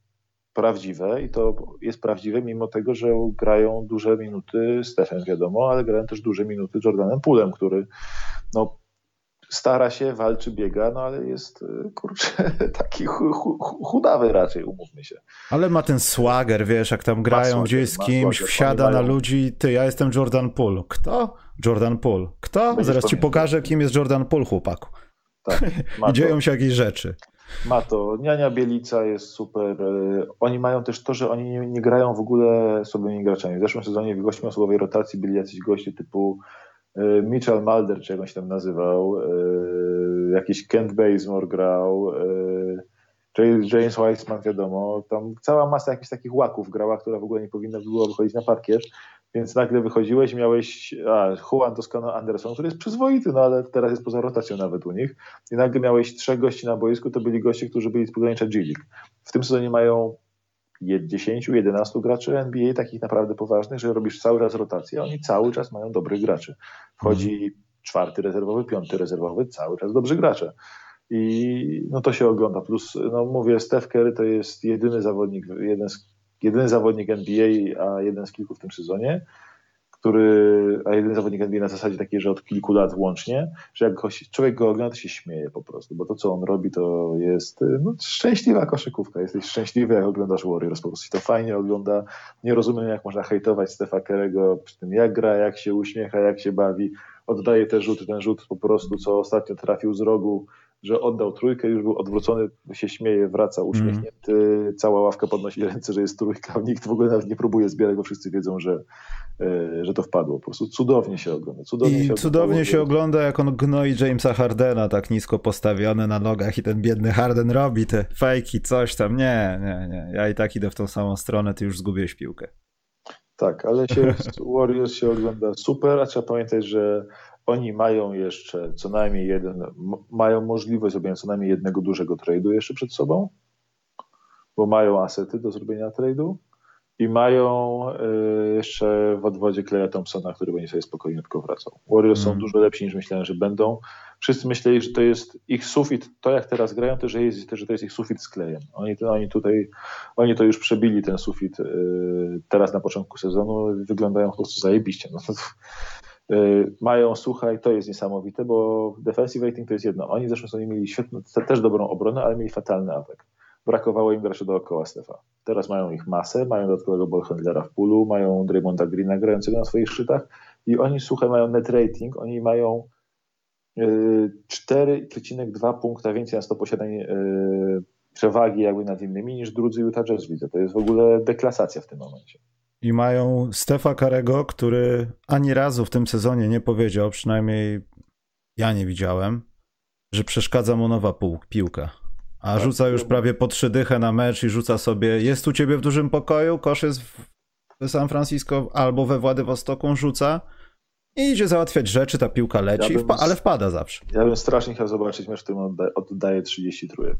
prawdziwe i to jest prawdziwe mimo tego, że grają duże minuty Stefan wiadomo, ale grają też duże minuty Jordanem Pulem, który no, stara się, walczy, biega, no ale jest kurczę taki chudawy raczej, umówmy się. Ale ma ten swagger, wiesz, jak tam grają gdzieś z kimś, wsiada na ludzi, ty, ja jestem Jordan Poole. Kto? Jordan Poole. Kto? Będziesz Zaraz ci pokażę, kim jest Jordan Poole, chłopaku. Tak, I dzieją się jakieś rzeczy. Ma to. Niania Bielica jest super. E, oni mają też to, że oni nie, nie grają w ogóle słabymi graczami. W zeszłym sezonie w gościom osobowej rotacji byli jacyś goście typu e, Mitchell Mulder, czy jak on się tam nazywał, e, jakiś Kent Bazemore grał, James Weissman, wiadomo. Tam cała masa jakichś takich łaków grała, która w ogóle nie powinna była wychodzić na parkiet. Więc nagle wychodziłeś, miałeś a, Juan Toscano Anderson, który jest przyzwoity, no ale teraz jest poza rotacją nawet u nich. I nagle miałeś trzech gości na boisku, to byli goście, którzy byli z pogranicza G-League. W tym sezonie mają 10-11 graczy NBA, takich naprawdę poważnych, że robisz cały czas rotację, a oni cały czas mają dobrych graczy. Wchodzi czwarty rezerwowy, piąty rezerwowy, cały czas dobrzy gracze. I no to się ogląda. Plus, no mówię, Steph Curry to jest jedyny zawodnik, jeden z jedyny zawodnik NBA, a jeden z kilku w tym sezonie, który, a jedyny zawodnik NBA na zasadzie takiej, że od kilku lat łącznie, że jak człowiek go ogląda, to się śmieje po prostu, bo to, co on robi, to jest no, szczęśliwa koszykówka. Jesteś szczęśliwy, jak oglądasz Warriors, po prostu się to fajnie ogląda. Nie rozumiem, jak można hejtować Stefa Kerego przy tym, jak gra, jak się uśmiecha, jak się bawi. Oddaje te rzuty, ten rzut po prostu, co ostatnio trafił z rogu, że oddał trójkę, już był odwrócony, się śmieje, wraca uśmiechnięty, mm. cała ławka podnosi ręce, że jest trójka, nikt w ogóle nawet nie próbuje zbierać, bo wszyscy wiedzą, że, e, że to wpadło. Po prostu cudownie się ogląda. Cudownie I się cudownie się ogląda, jak on gnoi Jamesa Hardena tak nisko postawiony na nogach i ten biedny Harden robi te fejki, coś tam. Nie, nie, nie. Ja i tak idę w tą samą stronę, ty już zgubiłeś piłkę. Tak, ale się Warriors się ogląda super, a trzeba pamiętać, że oni mają jeszcze co najmniej jeden, mają możliwość zrobienia co najmniej jednego dużego trade'u jeszcze przed sobą, bo mają asety do zrobienia trade'u i mają y, jeszcze w odwodzie Kleja Thompsona, który będzie sobie spokojnie tylko wracał. Warriors mm. są dużo lepsi niż myślałem, że będą. Wszyscy myśleli, że to jest ich sufit, to jak teraz grają, to że, jest, że to jest ich sufit z klejem. Oni, oni tutaj, oni to już przebili ten sufit y, teraz na początku sezonu, wyglądają po prostu zajebiście. No, to, mają, słuchaj, to jest niesamowite, bo defensive rating to jest jedno. Oni zresztą sobie mieli świetną, też dobrą obronę, ale mieli fatalny atak brakowało im graczy dookoła Stefa. Teraz mają ich masę, mają dodatkowego ballhandlera w pulu, mają Draymonda Greena grającego na swoich szczytach i oni, słuchaj, mają net rating, oni mają 4,2 y, punkta więcej na 100 posiadań y, przewagi jakby nad innymi niż drudzy Utah Jazz widzę. To jest w ogóle deklasacja w tym momencie. I mają Stefa Karego, który ani razu w tym sezonie nie powiedział, przynajmniej ja nie widziałem, że przeszkadza mu nowa piłka. A tak, rzuca już prawie po trzy dychę na mecz i rzuca sobie, jest u ciebie w dużym pokoju, kosz jest w San Francisco albo we Władywostoku, rzuca i idzie załatwiać rzeczy, ta piłka leci, ja bym, ale wpada zawsze. Ja bym strasznie chciał zobaczyć mecz, w którym oddaje, oddaje 30 trójek.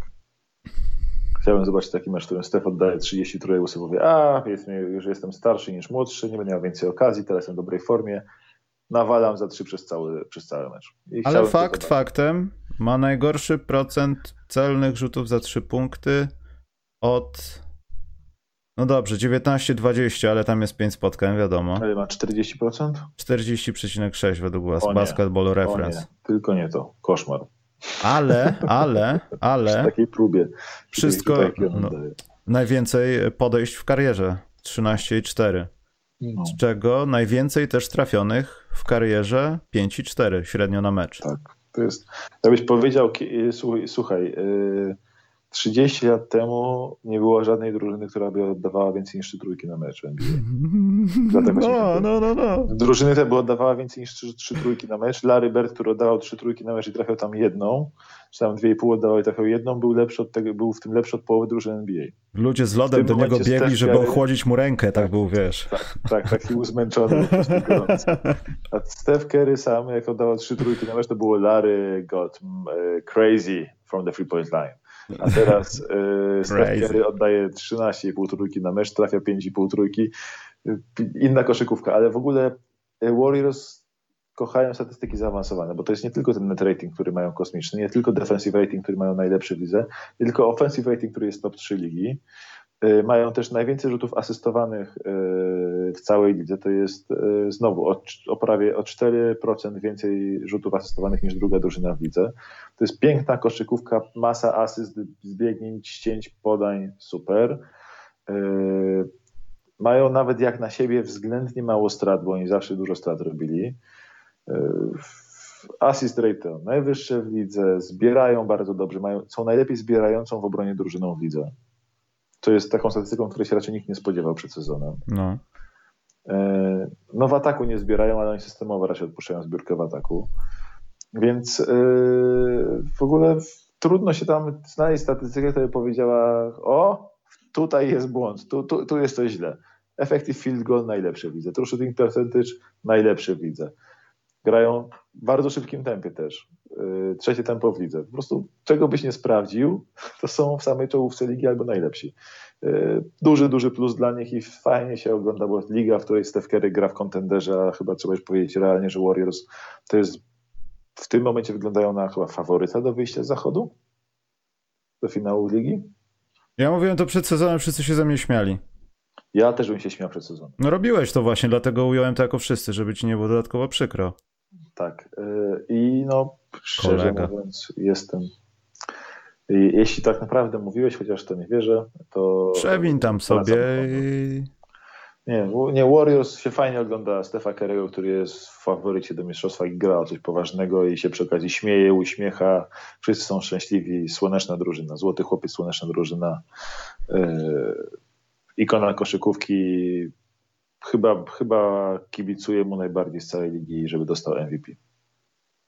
Chciałbym zobaczyć taki mecz, w którym Stef oddaje 30 trójek, sobie powie, a powiedzmy, już jestem starszy niż młodszy, nie będę miał więcej okazji, teraz jestem w dobrej formie, nawalam za trzy przez cały, przez cały mecz. I ale fakt faktem, ma najgorszy procent celnych rzutów za 3 punkty od. No dobrze, 19-20, ale tam jest 5 spotkań, wiadomo. Ale ma 40%? 40,6 według was, Basketball Reference. Nie, tylko nie to, koszmar. Ale, ale, ale. Przy takiej próbie. Wszystko. No, najwięcej podejść w karierze 13,4. No. Z czego najwięcej też trafionych w karierze 5,4 średnio na mecz. Tak. To jest, jakbyś powiedział, y, słuchaj, 30 y, lat temu nie było żadnej drużyny, która by oddawała więcej niż 3 trójki na mecz w NBA. Dlatego no, no, no, no. Drużyny te by oddawała więcej niż 3, 3 trójki na mecz. Larry Bird, który oddawał 3 trójki na mecz i trafiał tam jedną, czy tam 2,5 oddawał i trafiał jedną, był, lepszy od tego, był w tym lepszy od połowy drużyny NBA. Ludzie z lodem do niego biegli, żeby Curry, ochłodzić mu rękę, tak, tak był, wiesz. Tak, tak taki był zmęczony. A Steph Curry sam, jak oddawał 3 trójki na mecz, to było Larry got uh, crazy from the three-point line. A teraz e, Steph Curry oddaje 13,5 trójki na mecz, trafia 5,5 trójki. Inna koszykówka, ale w ogóle Warriors kochają statystyki zaawansowane, bo to jest nie tylko ten net rating, który mają kosmiczny, nie tylko defensive rating, który mają najlepszy w lidze, tylko offensive rating, który jest top 3 ligi. E, mają też najwięcej rzutów asystowanych e, w całej lidze. To jest e, znowu o, o prawie o 4% więcej rzutów asystowanych niż druga drużyna w lidze. To jest piękna koszykówka, masa asyst, zbiegnięć, ścięć, podań, super. Mają nawet jak na siebie względnie mało strat, bo oni zawsze dużo strat robili. Assist rate najwyższe w lidze, zbierają bardzo dobrze, mają, są najlepiej zbierającą w obronie drużyną w lidze. To jest taką statystyką, której się raczej nikt nie spodziewał przed sezonem. No. E, no w ataku nie zbierają, ale oni systemowo raczej odpuszczają zbiórkę w ataku. Więc e, w ogóle trudno się tam znaleźć statystykę, która by powiedziała o, tutaj jest błąd, tu, tu, tu jest coś źle. Effective field goal najlepszy widzę. True shooting percentage najlepszy widzę. Grają w bardzo szybkim tempie też. Y, trzecie tempo w lidze. Po prostu czego byś nie sprawdził, to są w samej czołówce ligi albo najlepsi. Y, duży, duży plus dla nich i fajnie się ogląda, bo liga, w której Steph Curry gra w kontenderze, a chyba trzeba już powiedzieć realnie, że Warriors to jest w tym momencie wyglądają na chyba faworyta do wyjścia z zachodu? Do finału ligi? Ja mówiłem to przed sezonem, wszyscy się ze mnie śmiali. Ja też bym się śmiał przed sezonem. No robiłeś to właśnie, dlatego ująłem to jako wszyscy, żeby ci nie było dodatkowo przykro. Tak. Y, I no, szczerze Kolega. mówiąc, jestem. Jeśli tak naprawdę mówiłeś, chociaż to nie wierzę, to. Przewin tam sobie. Nie, nie, Warriors się fajnie ogląda Stefa Kerego, który jest w faworycie do mistrzostwa i gra o coś poważnego i się przy okazji śmieje, uśmiecha. Wszyscy są szczęśliwi. Słoneczna drużyna, złoty chłopiec, słoneczna drużyna. Yy, ikona koszykówki chyba, chyba kibicuję mu najbardziej z całej ligi, żeby dostał MVP.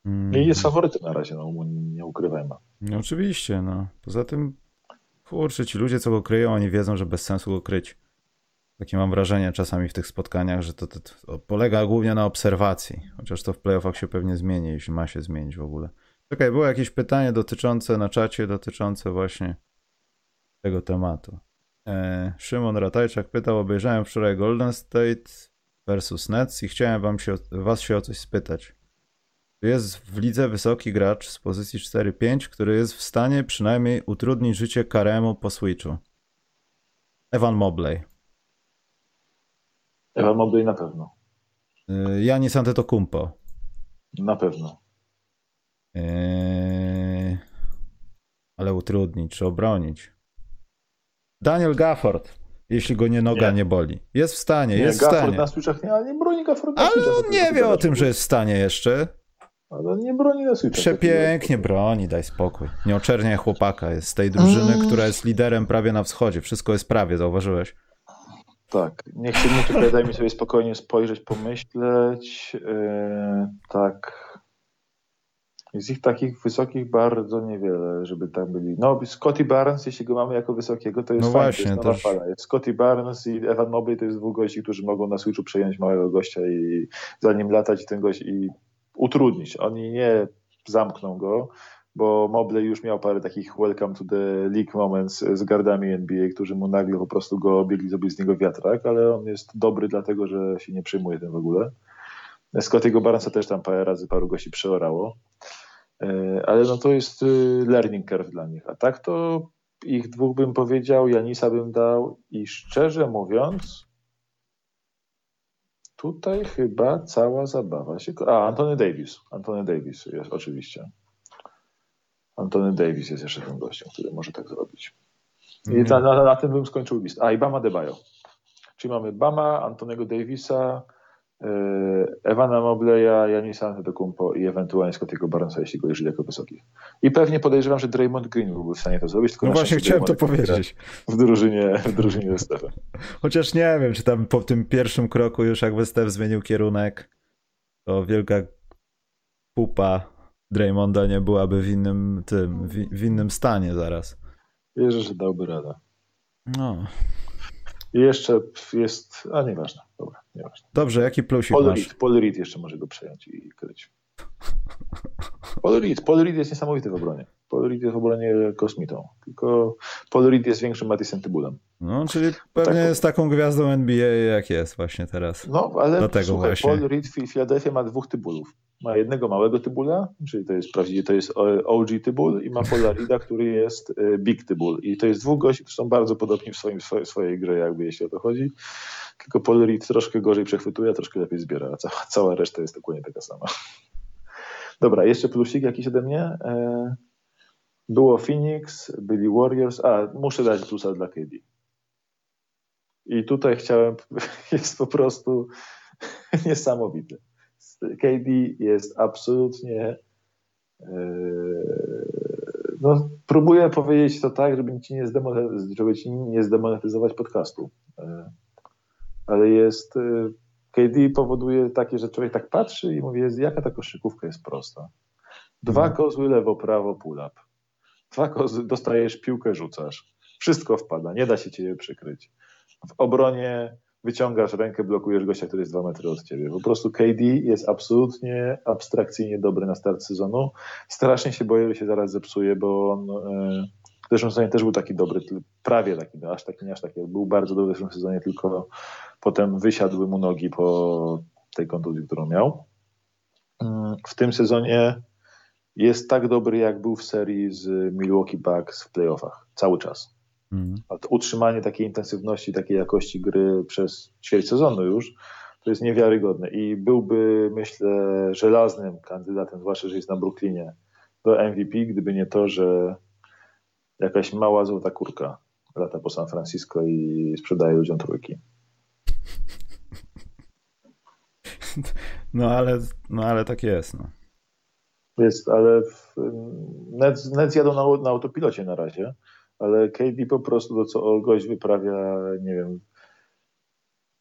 Mm. I jest faworytem na razie, no nie ukrywajmy. No oczywiście, no. Poza tym, kurczę, ci ludzie, co go kryją, oni wiedzą, że bez sensu go kryć. Takie mam wrażenie czasami w tych spotkaniach, że to, to, to polega głównie na obserwacji. Chociaż to w playoffach się pewnie zmieni, jeśli ma się zmienić w ogóle. Czekaj, było jakieś pytanie dotyczące na czacie, dotyczące właśnie tego tematu. E, Szymon Ratajczak pytał, obejrzałem wczoraj Golden State versus Nets i chciałem wam się, was się o coś spytać. Tu jest w lidze wysoki gracz z pozycji 4-5, który jest w stanie przynajmniej utrudnić życie Karemu po switchu. Evan Mobley. Evan Mobley na pewno. E, Janis Antetokounmpo. Na pewno. Eee, ale utrudnić czy obronić. Daniel Gafford, jeśli go nie noga nie, Nie. boli. Jest w stanie, Nie, jest w Gafford stanie. na switchach nie, ale nie broni Gafford na Ale on nie wie o tym, że jest w stanie jeszcze. Ale nie broni na switchach. Przepięknie broni, daj spokój. Nie oczerniaj chłopaka. Jest z tej drużyny, Mm. która jest liderem prawie na wschodzie. Wszystko jest prawie, zauważyłeś? Tak, niech się nie czeka, daj mi sobie spokojnie spojrzeć, pomyśleć. Yy, tak. Z ich takich wysokich bardzo niewiele, żeby tam byli. No, Scotty Barnes, jeśli go mamy jako wysokiego, to jest No fajnie, właśnie, to jest też- fala. Jest Scotty Barnes i Evan Mobley to jest dwóch gości, którzy mogą na switchu przejąć małego gościa i za nim latać i ten gość i utrudnić. Oni nie zamkną go, bo Mobley już miał parę takich welcome to the league moments z gardami NBA, którzy mu nagle po prostu go obiegli, zrobili z niego wiatrak, ale on jest dobry dlatego, że się nie przejmuje tym w ogóle. Scottiego Barnesa też tam parę razy paru gości przeorało. E, Ale no to jest y, learning curve dla nich. A tak to ich dwóch bym powiedział, Janisa bym dał i szczerze mówiąc tutaj chyba cała zabawa się... A, Antony Davis. Antony Davis jest oczywiście. Antony Davis jest jeszcze tym gościem, który może tak zrobić. I Mhm. na, na, na tym bym skończył list. A i Bama Debajo. Czyli mamy Bama, Antonego Davisa, Ewana Mobleya, Janisa Antetokounmpo i ewentualnie Scottiego Barnesa, jeśli go jeżeli jako wysokich. I pewnie podejrzewam, że Draymond Green byłby w stanie to zrobić. No właśnie chciałem to Draymond Green powiedzieć. gra W drużynie, w drużynie Stephem. Chociaż nie wiem, czy tam po tym pierwszym kroku już jakby Steph zmienił kierunek, to wielka pupa Draymonda nie byłaby w innym tym, w, innym stanie zaraz. Wierzę, że dałby radę. No. I jeszcze jest, a nieważne, nieważne. Dobrze, jaki plusik Paul masz? Reed, Paul Reed jeszcze może go przejąć i kryć. Paul Reed, Paul Reed jest niesamowity w obronie. Paul Reed jest w obronie kosmitą. Tylko Paul Reed jest większym Matisem Tybulem. No, czyli pewnie tak. jest taką gwiazdą NBA, jak jest właśnie teraz. No, ale Dlatego słuchaj, właśnie. Paul Reed w Philadelphia ma dwóch Tybulów. Ma jednego małego Tybula, czyli to jest prawdziwie to jest OG Tybul i ma Paula Reeda, który jest e, Big Tybul. I to jest dwóch gości, którzy są bardzo podobni w swoim, swoje- swojej grze, jakby jeśli o to chodzi. Tylko Paul Reed troszkę gorzej przechwytuje, a troszkę lepiej zbiera, a cała, cała reszta jest dokładnie taka sama. Dobra, jeszcze plusik jakiś ode mnie. E, Było Phoenix, byli Warriors, a muszę dać plusa dla KD. I tutaj chciałem, jest po prostu niesamowity. KD jest absolutnie. e, No, próbuję powiedzieć to tak, żeby ci nie, zdemonetyzować, żeby ci nie zdemonetyzować podcastu. E, Ale jest. e, KD powoduje takie, że człowiek tak patrzy i mówi, jest, jaka ta koszykówka jest prosta. Dwa Mhm. kozły lewo, prawo, pull-up. Dwa kozły, dostajesz piłkę, rzucasz. Wszystko wpada, nie da się ciebie przykryć. W obronie wyciągasz rękę, blokujesz gościa, który jest dwa metry od ciebie. Po prostu KD jest absolutnie abstrakcyjnie dobry na start sezonu. Strasznie się boję, że się zaraz zepsuje, bo on e, w zeszłym sezonie też był taki dobry, prawie taki, no aż taki, nie aż taki. Był bardzo dobry w zeszłym sezonie, tylko potem wysiadły mu nogi po tej kontuzji, którą miał. Mm, W tym sezonie jest tak dobry, jak był w serii z Milwaukee Bucks w playoffach. Cały czas. Mhm. A to utrzymanie takiej intensywności, takiej jakości gry przez ćwierć sezonu już, to jest niewiarygodne i byłby, myślę, żelaznym kandydatem, zwłaszcza, że jest na Brooklynie, do MVP, gdyby nie to, że jakaś mała złota kurka lata po San Francisco i sprzedaje ludziom trójki. No ale, no ale tak jest. No. Jest, ale w, Nets, Nets jadą na, na autopilocie na razie, ale KD po prostu to, co gość wyprawia, nie wiem.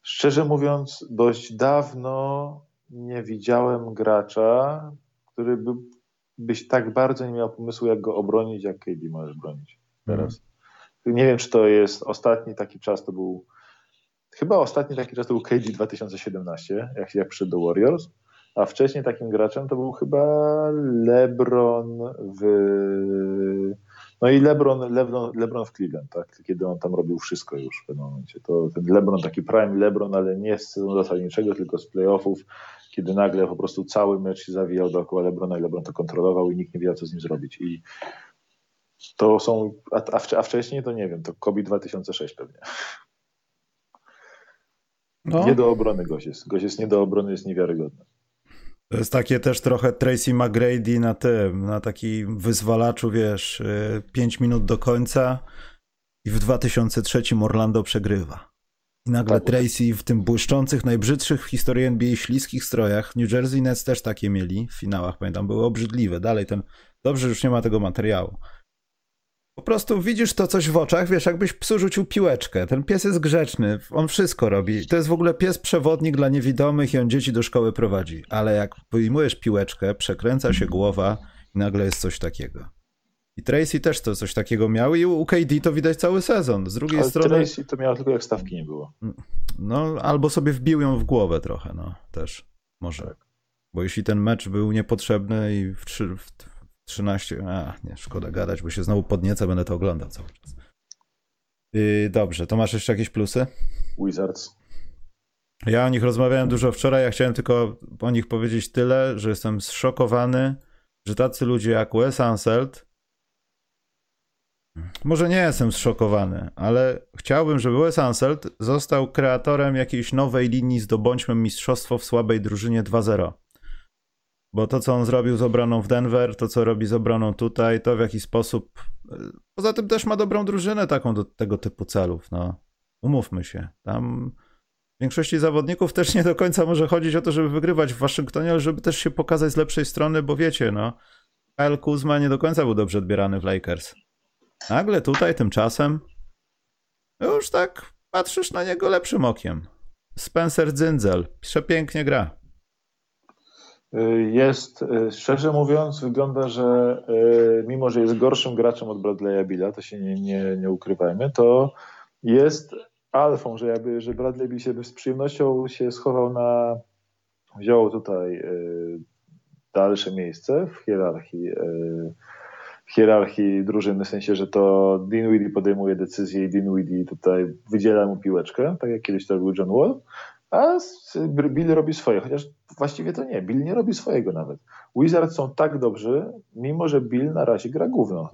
Szczerze mówiąc, dość dawno nie widziałem gracza, który by, byś tak bardzo nie miał pomysłu, jak go obronić, jak KD możesz bronić teraz. Nie wiem, czy to jest ostatni taki czas, to był chyba ostatni taki czas to był KD 2017, jak, jak przyszedł do Warriors A wcześniej takim graczem to był chyba LeBron w. No i LeBron, LeBron, LeBron w Cleveland, tak? kiedy on tam robił wszystko już w pewnym momencie. To ten LeBron, taki prime LeBron, ale nie z sezonu zasadniczego, tylko z playoffów, kiedy nagle po prostu cały mecz się zawijał dookoła LeBrona i LeBron to kontrolował i nikt nie wiedział, co z nim zrobić. I to są, a, a wcześniej to nie wiem, to Kobe 2006 pewnie. No. Nie do obrony gość jest. Gość jest nie do obrony, jest niewiarygodny. To jest takie też trochę Tracy McGrady na tym, na taki wyzwalaczu, wiesz, 5 y, minut do końca i w 2003 Orlando przegrywa. I nagle tak. Tracy w tym błyszczących, najbrzydszych w historii NBA śliskich strojach, New Jersey Nets też takie mieli w finałach, pamiętam, były obrzydliwe. Dalej ten, dobrze, już nie ma tego materiału. Po prostu widzisz to coś w oczach, wiesz, jakbyś psu rzucił piłeczkę. Ten pies jest grzeczny, on wszystko robi. To jest w ogóle pies przewodnik dla niewidomych i on dzieci do szkoły prowadzi. Ale jak wyjmujesz piłeczkę, przekręca się głowa i nagle jest coś takiego. I Tracy też to coś takiego miał i u KD to widać cały sezon. Z drugiej Ale strony... Tracy to miał tylko jak stawki nie było. No, albo sobie wbił ją w głowę trochę, no, też. Może. Tak. Bo jeśli ten mecz był niepotrzebny i w, w, 13. A, nie, szkoda gadać, bo się znowu podniecę, będę to oglądał cały czas. Yy, dobrze, to masz jeszcze jakieś plusy? Wizards. Ja o nich rozmawiałem dużo wczoraj. Ja chciałem tylko o nich powiedzieć tyle, że jestem zszokowany, że tacy ludzie jak Wes Anseld. Może nie jestem zszokowany, ale chciałbym, żeby Wes Anseld został kreatorem jakiejś nowej linii Zdobądźmy Mistrzostwo w słabej drużynie 2-0. Bo to, co on zrobił z obroną w Denver, to, co robi z obroną tutaj, to w jaki sposób. E, poza tym też ma dobrą drużynę taką do tego typu celów. No. Umówmy się. Tam większości zawodników też nie do końca może chodzić o to, żeby wygrywać w Waszyngtonie, ale żeby też się pokazać z lepszej strony, bo wiecie, no. Kyle Kuzma nie do końca był dobrze odbierany w Lakers. Nagle tutaj tymczasem już tak patrzysz na niego lepszym okiem. Spencer Dzyndzel przepięknie gra. Jest, y, szczerze mówiąc, wygląda, że y, mimo, że jest gorszym graczem od Bradley'a Billa, to się nie, nie, nie ukrywajmy, to jest alfą, że jakby, że Bradley Bill się z przyjemnością się schował na, wziął tutaj y, dalsze miejsce w hierarchii hierarchii drużyny, w sensie, że to Dinwiddie podejmuje decyzję i Dinwiddie tutaj wydziela mu piłeczkę, tak jak kiedyś to robił John Wall, a Bill robi swoje, chociaż właściwie to nie, Bill nie robi swojego nawet. Wizards są tak dobrzy, mimo że Bill na razie gra gówno.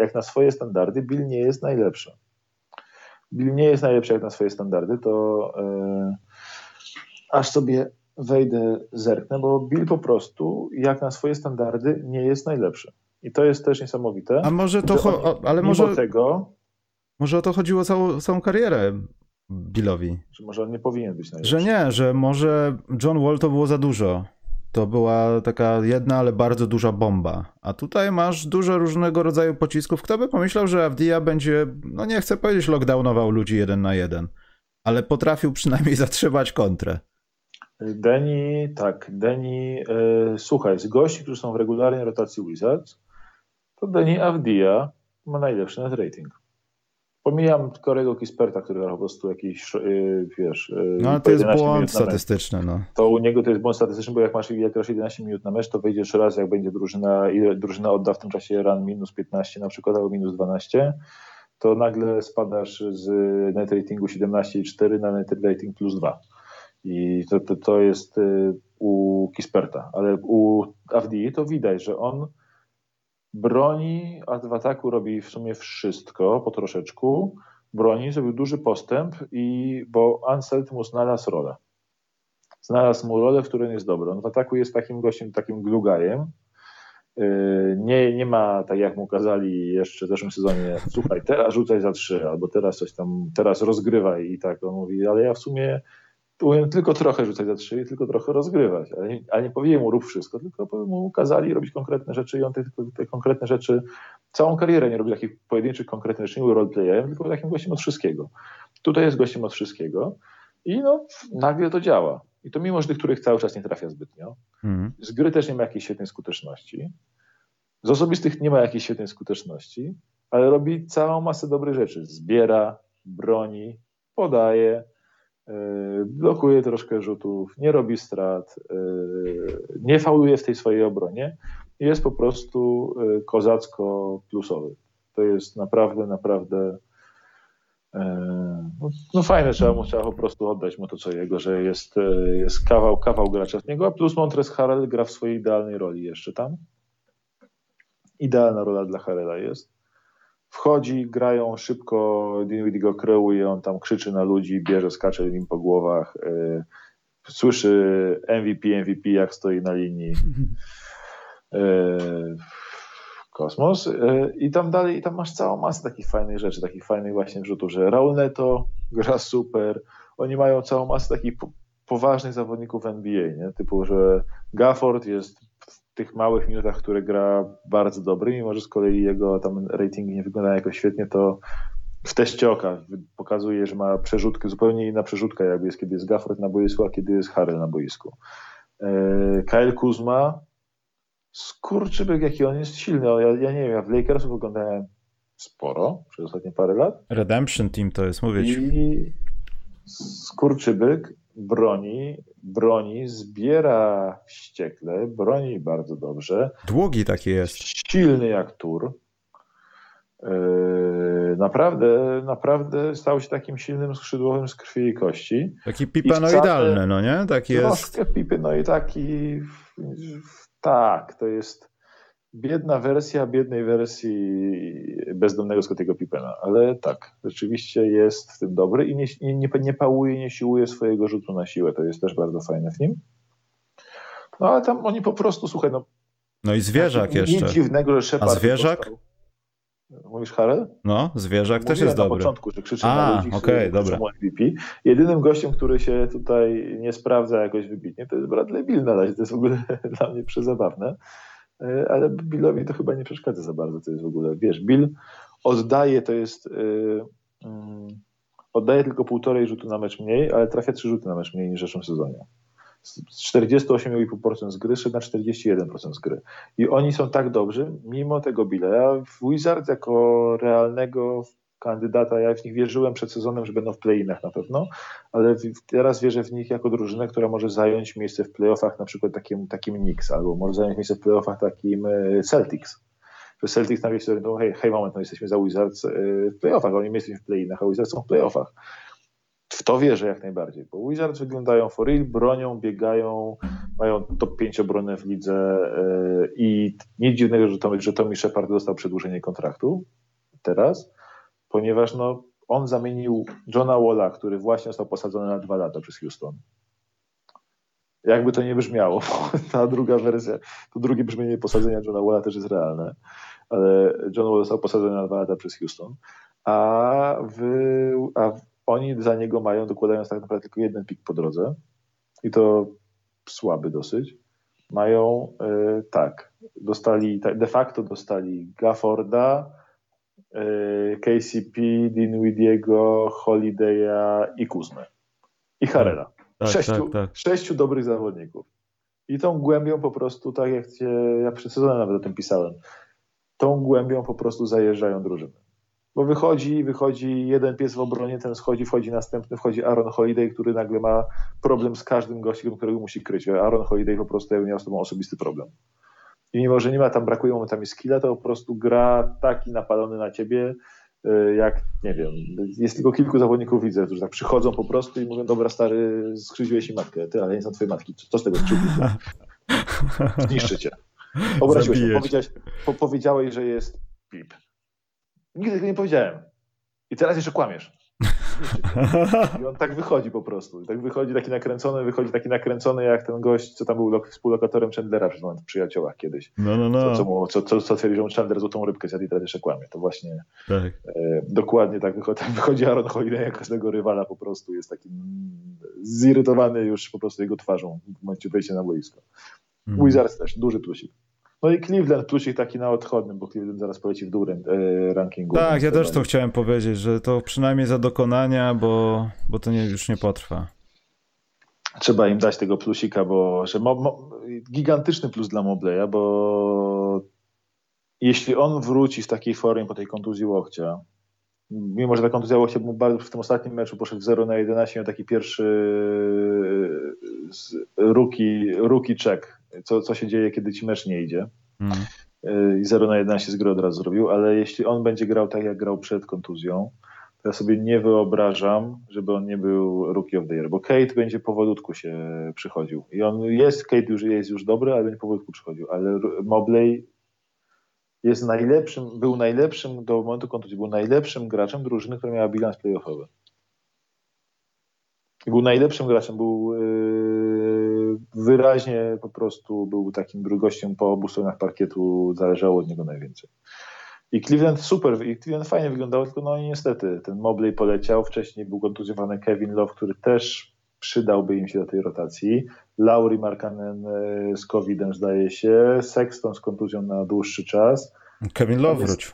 Jak na swoje standardy, Bill nie jest najlepszy. Bill nie jest najlepszy jak na swoje standardy, to yy, aż sobie wejdę, zerknę, bo Bill po prostu jak na swoje standardy nie jest najlepszy. I to jest też niesamowite. A może to, on, ale może tego... Może o to chodziło całą, całą karierę Billowi. Że może on nie powinien być najlepszy. Że nie, że może John Wall to było za dużo. To była taka jedna, ale bardzo duża bomba. A tutaj masz dużo różnego rodzaju pocisków. Kto by pomyślał, że Avdia będzie, no nie chcę powiedzieć, lockdownował ludzi jeden na jeden, ale potrafił przynajmniej zatrzymać kontrę. Deni, tak, Deni, yy, słuchaj, z gości, którzy są w regularnej rotacji Wizards, to Deni Avdia ma najlepszy net rating. Pomijam Korego Kisperta, który po prostu jakiś, yy, wiesz... Yy, no ale to jest błąd statystyczny, no. To u niego to jest błąd statystyczny, bo jak masz jak grasz 11 minut na mecz, to wejdziesz raz, jak będzie drużyna, i drużyna odda w tym czasie run minus 15 na przykład, albo minus 12, to nagle spadasz z net ratingu 17,4 na net rating plus 2. I to, to, to jest y, u Kisperta, ale u Avdi to widać, że on broni, a w ataku robi w sumie wszystko po troszeczku. Broni, zrobił duży postęp, i bo Anselt mu znalazł rolę. Znalazł mu rolę, w której jest dobry. On w ataku jest takim gościem, takim glugajem. Yy, nie, nie ma, tak jak mu kazali jeszcze w zeszłym sezonie, słuchaj, teraz rzucaj za trzy, albo teraz coś tam, teraz rozgrywaj i tak. On mówi, ale ja w sumie powinien tylko trochę rzucać za trzy i tylko trochę rozgrywać, ale nie, ale nie powinien mu rób wszystko, tylko mu kazali robić konkretne rzeczy i on te, te konkretne rzeczy, całą karierę nie robi takich pojedynczych konkretnych rzeczy, nie był roleplayerem, tylko takim gościem od wszystkiego. Tutaj jest gościem od wszystkiego i no, nagle to działa. I to mimo, że tych, których cały czas nie trafia zbytnio. Mhm. Z gry też nie ma jakiejś świetnej skuteczności. Z osobistych nie ma jakiejś świetnej skuteczności, ale robi całą masę dobrych rzeczy. Zbiera, broni, podaje, blokuje troszkę rzutów, nie robi strat, nie fauluje w tej swojej obronie. Jest po prostu kozacko plusowy. To jest naprawdę, naprawdę no, no fajne, trzeba mu trzeba po prostu oddać mu to co jego, że jest, jest kawał, kawał gracza z niego, a plus Montres Harrell gra w swojej idealnej roli jeszcze tam. Idealna rola dla Harrella jest. Wchodzi, grają szybko, Dinwiddie go kreuje, on tam krzyczy na ludzi, bierze, skacze im po głowach, yy, słyszy MVP, MVP jak stoi na linii. Yy, kosmos. Yy, I tam dalej, i tam masz całą masę takich fajnych rzeczy, takich fajnych właśnie wrzutów, że Raul Neto gra super, oni mają całą masę takich poważnych zawodników NBA, nie? typu, że Gafford jest tych małych minutach, które gra bardzo dobry, mimo że z kolei jego tam ratingi nie wyglądają jakoś świetnie, to w teście oka pokazuje, że ma przerzutkę, zupełnie inna przerzutka, jakby jest, kiedy jest Gafford na boisku, a kiedy jest Harrell na boisku. Yy, Kyle Kuzma skurczybyk, jaki on jest silny. Ja, ja nie wiem, ja w Lakersów oglądałem sporo przez ostatnie parę lat. Redemption Team to jest, mówię ci. I skurczybyk broni, broni, zbiera wściekle, broni bardzo dobrze. Długi taki jest. Silny jak tur. Yy, naprawdę, naprawdę stał się takim silnym skrzydłowym z krwi i kości. Taki pipenoidalny, no nie? Taki jest. Pipy, no i taki tak, to jest biedna wersja biednej wersji bezdomnego Scottiego Pippena, ale tak, rzeczywiście jest w tym dobry i nie, nie, nie pałuje, nie siłuje swojego rzutu na siłę, to jest też bardzo fajne w nim. No ale tam oni po prostu, słuchaj, no... No i zwierzak jeszcze. Nic dziwnego, że Shepard A zwierzak? Dostał. Mówisz Harel? No, zwierzak też jest na dobry. na początku, że krzyczy A, na ludzi, okay, dobra. MVP. Jedynym gościem, który się tutaj nie sprawdza jakoś wybitnie, to jest Bradley Bill na razie. To jest w ogóle dla mnie przezabawne. E, ale Billowi to chyba nie przeszkadza za bardzo. To jest w ogóle, wiesz, Bill oddaje, to jest yy, oddaje tylko półtorej rzutu na mecz mniej, ale trafia trzy rzuty na mecz mniej niż w zeszłym sezonie. Z 48,5% z gry szedł na 41% z gry. I oni są tak dobrzy, mimo tego Billa. Ja w Wizard jako realnego kandydata. Ja w nich wierzyłem przed sezonem, że będą w play-inach na pewno, ale teraz wierzę w nich jako drużynę, która może zająć miejsce w playoffach na przykład takim, takim Knicks, albo może zająć miejsce w playoffach takim e, Celtics. Że Celtics tam się no hej, hej, moment, no jesteśmy za Wizards e, w playoffach, oni jesteśmy w play-inach, a Wizards są w playoffach. W to wierzę jak najbardziej, bo Wizards wyglądają for real, bronią, biegają, mają top 5 obronę w lidze e, i nic dziwnego, że Tommy, że Tommy Shepard dostał przedłużenie kontraktu teraz ponieważ no, on zamienił Johna Walla, który właśnie został posadzony na dwa lata przez Houston. Jakby to nie brzmiało, ta druga wersja, to drugie brzmienie posadzenia Johna Walla też jest realne, ale John Wall został posadzony na dwa lata przez Houston, a, wy, a oni za niego mają, dokładając tak naprawdę tylko jeden pik po drodze i to słaby dosyć. Mają y, tak, dostali, de facto dostali Gafforda, KCP, Dinwidiego, Holiday'a i Kuzmę. I Harrera. Tak, sześciu, tak, tak. sześciu dobrych zawodników. I tą głębią po prostu, tak jak cię, ja przed sezonem nawet o tym pisałem, tą głębią po prostu zajeżdżają drużyny. Bo wychodzi, wychodzi jeden pies w obronie, ten schodzi, wchodzi następny, wchodzi Aaron Holiday, który nagle ma problem z każdym gościem, którego musi kryć. Aaron Holiday po prostu miał z tobą osobisty problem. I mimo, że nie ma tam, brakuje momentami skilla, to po prostu gra taki napalony na ciebie, y, jak, nie wiem, jest tylko kilku zawodników widzę, którzy tak przychodzą po prostu i mówią, dobra stary, skrzywdziłeś mi matkę, ty, ale ja nie znam twojej matki, co, z tego skrzywdziłeś? Zniszczy cię. Obraziłeś się, powiedziałeś, po, powiedziałeś, że jest pip. Nigdy tego nie powiedziałem. I teraz jeszcze kłamiesz. I on tak wychodzi po prostu. Tak wychodzi taki nakręcony, wychodzi taki nakręcony jak ten gość, co tam był współlokatorem Chandlera w Przyjaciołach kiedyś. No, no, no. Co, co, mu, co, co, co twierdził, że Chandler złotą rybkę zjadł i teraz jeszcze kłamie. To właśnie tak. e, dokładnie tak wychodzi, tak wychodzi Aaron Holiday jak każdego rywala po prostu. Jest taki zirytowany już po prostu jego twarzą w momencie wejścia na boisko. Mm. Wizards też, duży plusik. No i Cleveland plusik taki na odchodnym, bo Cleveland zaraz poleci w dół e, rankingu. Tak, ja też to chciałem powiedzieć, że to przynajmniej za dokonania, bo, bo to nie, już nie potrwa. Trzeba im dać tego plusika, bo że mo, mo, gigantyczny plus dla Mobleya, bo jeśli on wróci w takiej formie po tej kontuzji łokcia, mimo że ta kontuzja się mu bardzo w tym ostatnim meczu poszedł 0 na 11, miał taki pierwszy rookie, rookie check, co, co się dzieje, kiedy ci mecz nie idzie. Mm. I 0 na 11 z gry od razu zrobił, ale jeśli on będzie grał tak, jak grał przed kontuzją, to ja sobie nie wyobrażam, żeby on nie był Rookie of the Year, bo Kate będzie powolutku się przychodził. I on jest, Kate już jest już dobry, ale będzie powolutku przychodził. Ale Mobley jest najlepszym, był najlepszym do momentu kontuzji, był najlepszym graczem drużyny, która miała bilans playoffowy. Był najlepszym graczem, był yy, wyraźnie po prostu był takim drugościem po obu stronach parkietu, zależało od niego najwięcej. I Cleveland super, i Cleveland fajnie wyglądało, tylko no i niestety ten Mobley poleciał, wcześniej był kontuzjowany Kevin Love, który też przydałby im się do tej rotacji. Lauri Markanen e, z COVID-em zdaje się, Sexton z kontuzją na dłuższy czas. Kevin Love wrócił.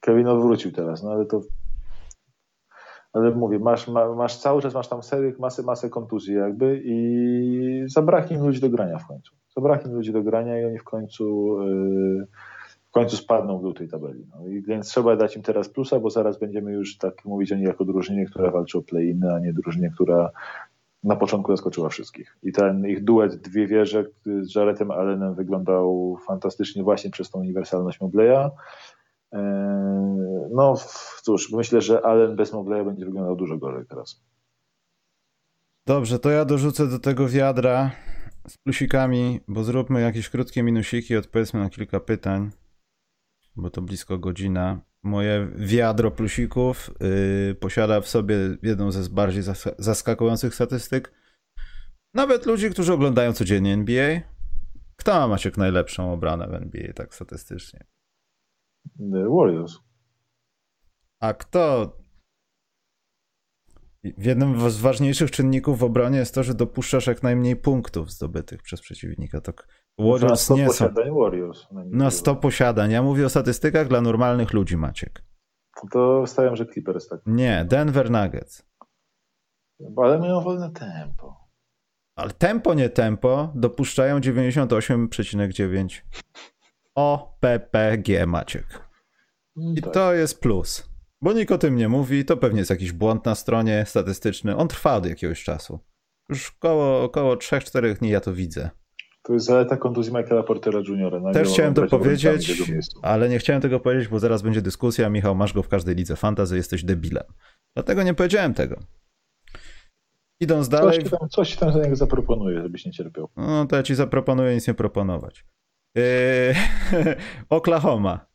Kevin Love wrócił teraz, no ale to ale mówię, masz, masz cały czas masz tam serię, masę, masę kontuzji jakby i zabraknie ludzi do grania w końcu. Zabraknie ludzi do grania i oni w końcu yy, w końcu spadną w dół tej tabeli. No i więc trzeba dać im teraz plusa, bo zaraz będziemy już tak mówić o nich jako drużynie, która walczy o play-iny, a nie drużynie, która na początku zaskoczyła wszystkich. I ten ich duet Dwie Wieże z Jaretem Allenem wyglądał fantastycznie właśnie przez tą uniwersalność Mobleya. Eee, no cóż, myślę, że Allen bez Mobleya będzie wyglądał dużo gorzej teraz. Dobrze, to ja dorzucę do tego wiadra z plusikami, bo zróbmy jakieś krótkie minusiki, odpowiedzmy na kilka pytań bo to blisko godzina. Moje wiadro plusików yy, posiada w sobie jedną ze bardziej zaskakujących statystyk. Nawet ludzi, którzy oglądają codziennie NBA. Kto ma Maciek najlepszą obranę w NBA tak statystycznie? Warriors. A kto Jednym z ważniejszych czynników w obronie jest to, że dopuszczasz jak najmniej punktów zdobytych przez przeciwnika. Tak Warriors na nie są. Warriors. Na 100 posiadań. Ja mówię o statystykach dla normalnych ludzi, Maciek. To stawiam, że Clippers tak. Nie, Denver Nuggets. Ale mają wolne tempo. Ale tempo, nie tempo, dopuszczają 98,9 OPPG, Maciek. I tak. to jest plus. Bo nikt o tym nie mówi, to pewnie jest jakiś błąd na stronie statystyczny. On trwa od jakiegoś czasu. Już około, około 3-4 dni ja to widzę. To jest zaleta kontuzji Michaela Portera Jr. Też chciałem to powiedzieć, ale nie chciałem tego powiedzieć, bo zaraz będzie dyskusja. Michał, masz go w każdej lidze fantazy, jesteś debilem. Dlatego nie powiedziałem tego. Idąc dalej... Coś tam, coś tam za niego zaproponuję, żebyś nie cierpiał. No to ja ci zaproponuję nic nie proponować. Yy... Oklahoma.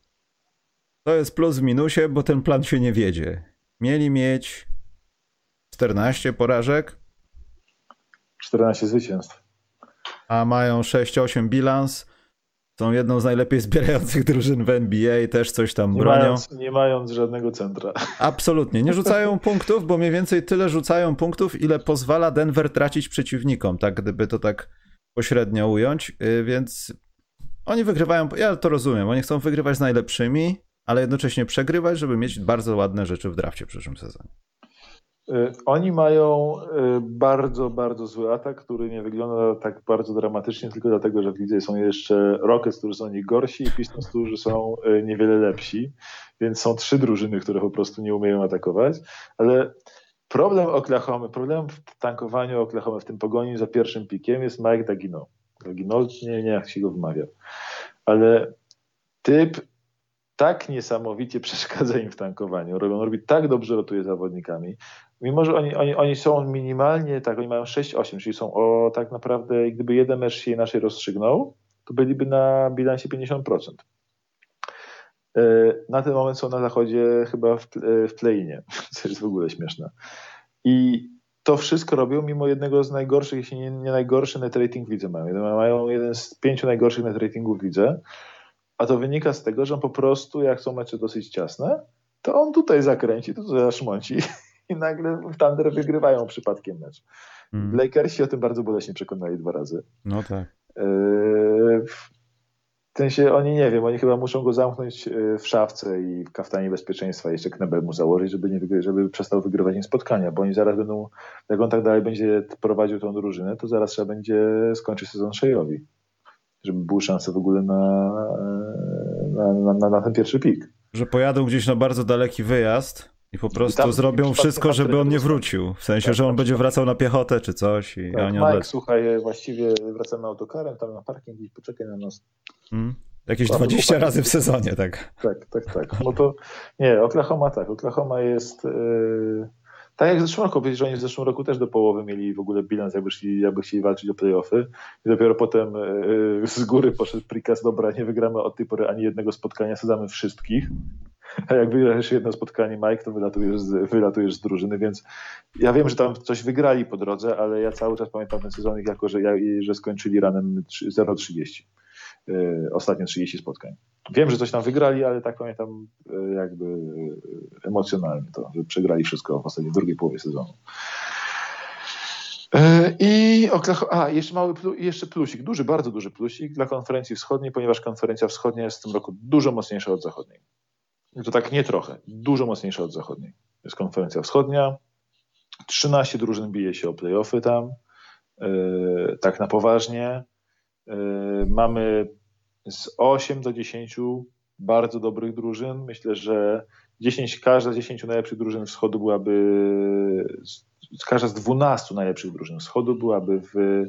To jest plus w minusie, bo ten plan się nie wiedzie. Mieli mieć 14 porażek. 14 zwycięstw. A mają 6-8 bilans. Są jedną z najlepiej zbierających drużyn w NBA, też coś tam nie bronią. Mając, nie mając żadnego centra. Absolutnie. Nie rzucają punktów, bo mniej więcej tyle rzucają punktów, ile pozwala Denver tracić przeciwnikom, tak gdyby to tak pośrednio ująć. Y, więc oni wygrywają, ja to rozumiem, oni chcą wygrywać z najlepszymi, ale jednocześnie przegrywać, żeby mieć bardzo ładne rzeczy w drafcie w przyszłym sezonie. Y, oni mają y, bardzo, bardzo zły atak, który nie wygląda tak bardzo dramatycznie, tylko dlatego, że w lidze są jeszcze Rockets, którzy są gorsi i Pistons, którzy są y, niewiele lepsi, więc są trzy drużyny, które po prostu nie umieją atakować, ale problem Oklahoma, problem w tankowaniu Oklahoma, w tym pogoni za pierwszym pikiem jest Mike Dagino. Dagino, nie, nie jak się go wymawia, ale typ tak niesamowicie przeszkadza im w tankowaniu. Robią, robi tak dobrze rotuje zawodnikami. Mimo, że oni, oni, oni są minimalnie, tak, oni mają 6-8, czyli są o tak naprawdę, gdyby jeden mecz się inaczej rozstrzygnął, to byliby na bilansie 50%. E, na ten moment są na zachodzie chyba w, w play-inie, co jest w ogóle śmieszne. I to wszystko robią mimo jednego z najgorszych, jeśli nie, nie najgorszy net rating w lidze mają. Mają jeden z pięciu najgorszych net ratingów w lidze. A to wynika z tego, że on po prostu, jak są mecze dosyć ciasne, to on tutaj zakręci, tu zaszmąci i nagle w Thunder wygrywają przypadkiem mecz. Hmm. Lakersi o tym bardzo boleśnie przekonali dwa razy. No tak. Yy, w sensie oni nie wiem, oni chyba muszą go zamknąć yy, w szafce i w kaftanie bezpieczeństwa jeszcze knebel mu założyć, żeby, nie, żeby przestał wygrywać im spotkania, bo oni zaraz będą, jak on tak dalej będzie prowadził tą drużynę, to zaraz trzeba będzie skończyć sezon Shearowi żeby były szanse w ogóle na, na, na, na ten pierwszy pik. że pojadą gdzieś na bardzo daleki wyjazd i po prostu tam, zrobią wszystko, żeby on nie wrócił. W sensie, tak, że on będzie wracał na piechotę czy coś. I tak, oni Mike, słuchaj, właściwie wracamy autokarem, tam na parking i poczekaj na nas. Hmm? Jakieś 20 razy w sezonie, tak. Tak, tak, tak. No to nie, Oklahoma tak. Oklahoma jest. Yy, tak jak w zeszłym roku, że oni w zeszłym roku też do połowy mieli w ogóle bilans, jakby, szli, jakby chcieli walczyć o playoffy. I dopiero potem yy, z góry poszedł prikaz, dobra, nie wygramy od tej pory ani jednego spotkania, sadzamy wszystkich. A jak wygrasz jedno spotkanie, Mike, to wylatujesz z, wylatujesz z drużyny, więc ja wiem, że tam coś wygrali po drodze, ale ja cały czas pamiętam ten sezon jako, że, że skończyli ranem 0-30. Y, ostatnie 30 spotkań. Wiem, że coś tam wygrali, ale tak pamiętam y, jakby y, emocjonalnie to, że przegrali wszystko w ostatniej drugiej połowie sezonu. I Oklahoma, a jeszcze mały jeszcze plusik, duży, bardzo duży plusik dla konferencji wschodniej, ponieważ konferencja wschodnia jest w tym roku dużo mocniejsza od zachodniej. To tak nie trochę, dużo mocniejsza od zachodniej. Jest konferencja wschodnia, 13 drużyn bije się o playoffy tam, tak na poważnie. Mamy z 8 do 10 bardzo dobrych drużyn. Myślę, że 10, każda z 10 najlepszych drużyn wschodu byłaby, każda z 12 najlepszych drużyn wschodu byłaby w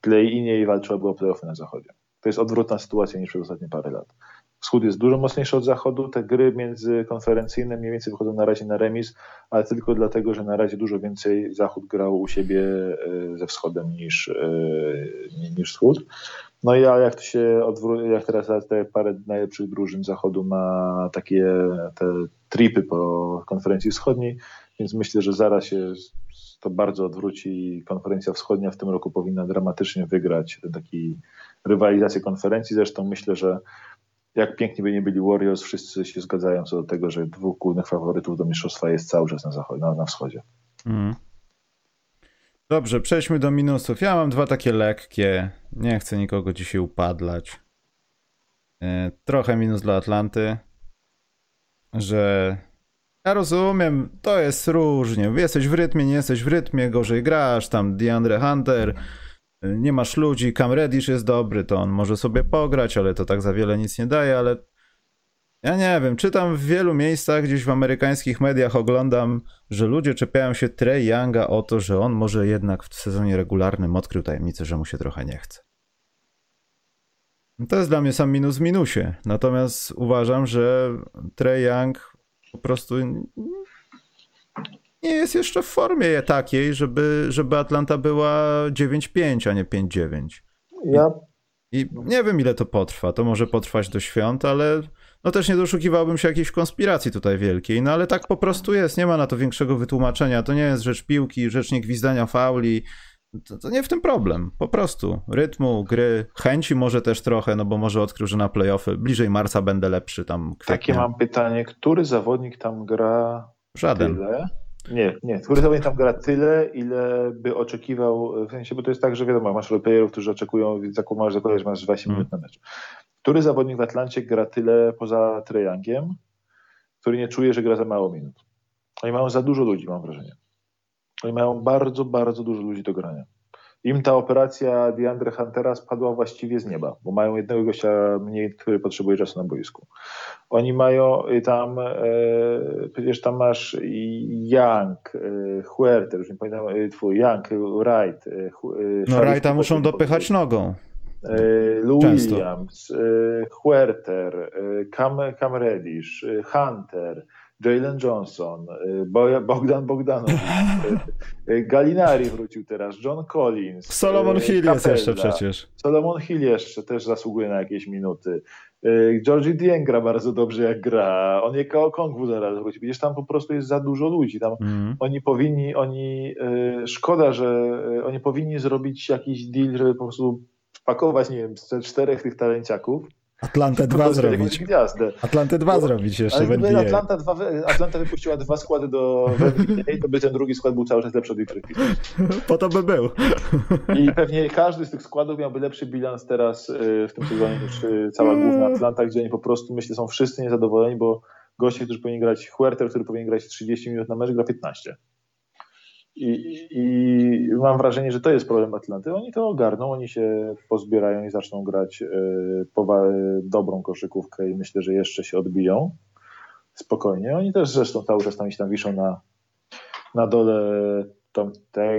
play-inie i walczyłaby o playoffy na zachodzie. To jest odwrotna sytuacja niż przez ostatnie parę lat. Wschód jest dużo mocniejszy od zachodu. Te gry międzykonferencyjne mniej więcej wychodzą na razie na remis, ale tylko dlatego, że na razie dużo więcej zachód grał u siebie e, ze wschodem niż, e, niż wschód. No i jak to się odwróci, jak teraz te parę najlepszych drużyn zachodu ma takie te tripy po konferencji wschodniej, więc myślę, że zaraz się to bardzo odwróci. Konferencja wschodnia w tym roku powinna dramatycznie wygrać taki rywalizację konferencji. Zresztą myślę, że jak pięknie by nie byli Warriors, wszyscy się zgadzają co do tego, że dwóch głównych faworytów do mistrzostwa jest cały czas na, zachodzie, na, na wschodzie. Mm. Dobrze, przejdźmy do minusów. Ja mam dwa takie lekkie. Nie chcę nikogo dzisiaj upadlać. E, trochę minus dla Atlanty, że ja rozumiem, to jest różnie. Jesteś w rytmie, nie jesteś w rytmie, gorzej grasz, tam DeAndre Hunter, nie masz ludzi, Cam Reddish jest dobry, to on może sobie pograć, ale to tak za wiele nic nie daje, ale ja nie wiem, czytam w wielu miejscach, gdzieś w amerykańskich mediach oglądam, że ludzie czepiają się Trey Younga o to, że on może jednak w sezonie regularnym odkrył tajemnicę, że mu się trochę nie chce. To jest dla mnie sam minus w minusie. Natomiast uważam, że Trey Young po prostu nie jest jeszcze w formie takiej, żeby, żeby Atlanta była 9-5, a nie 5-9. Ja... I nie wiem, ile to potrwa. To może potrwać do świąt, ale no też nie doszukiwałbym się jakiejś konspiracji tutaj wielkiej, no ale tak po prostu jest, nie ma na to większego wytłumaczenia. To nie jest rzecz piłki, rzecz nie gwizdania fauli. To, to, nie w tym problem, po prostu. Rytmu, gry, chęci może też trochę, no bo może odkrył, że na playoffy bliżej marca będę lepszy tam. Kwietnia. Takie mam pytanie, który zawodnik tam gra Żaden. tyle? Nie, nie. Który zawodnik tam gra tyle, ile by oczekiwał, w sensie, bo to jest tak, że wiadomo, masz roleplayerów, którzy oczekują, masz zakładać, że masz 20 hmm. minut na mecz. Który zawodnik w Atlancie gra tyle poza Trejangiem, który nie czuje, że gra za mało minut? Oni mają za dużo ludzi, mam wrażenie. Oni mają bardzo, bardzo dużo ludzi do grania. Im ta operacja DeAndre Huntera spadła właściwie z nieba, bo mają jednego gościa mniej, który potrzebuje czasu na boisku. Oni mają y, tam, e, przecież tam masz Young, e, Huerter, już nie pamiętam, e, twój Young, Wright. E, no Wrighta muszą dopychać nogą. Lou Williams, Huerter, Cam, Cam Reddish, Hunter, Jalen Johnson, Bogdan Bogdanowicz, Galinari wrócił teraz, John Collins. Solomon Hill jest jeszcze przecież. Solomon Hill jeszcze też zasługuje na jakieś minuty. Georgie Dien gra bardzo dobrze jak gra. On je Kongwu zaraz wróci. Widzisz, tam po prostu jest za dużo ludzi. Tam mm. Oni powinni, oni, szkoda, że oni powinni zrobić jakiś deal, żeby po prostu wpakować, nie wiem, czterech tych talenciaków. Atlantę 2 zrobić. Gwiazdę. Atlantę 2 zrobić jeszcze w NBA. Atlanta, dwa, Atlanta wypuściła dwa składy do NBA, to by ten drugi skład był cały czas lepszy od Detroit Po to by był. I pewnie każdy z tych składów miałby lepszy bilans teraz y, w tym sezonie niż y, cała główna Atlanta, gdzie oni po prostu, myślę, są wszyscy niezadowoleni, bo goście, którzy powinni grać, Huerter, który powinien grać 30 minut na mecz, gra 15. I, I, mam wrażenie, że to jest problem Atlanty. Oni to ogarną, oni się pozbierają i zaczną grać y, dobrą koszykówkę i myślę, że jeszcze się odbiją spokojnie. Oni też zresztą cały czas tam, tam wiszą na, na dole, tak,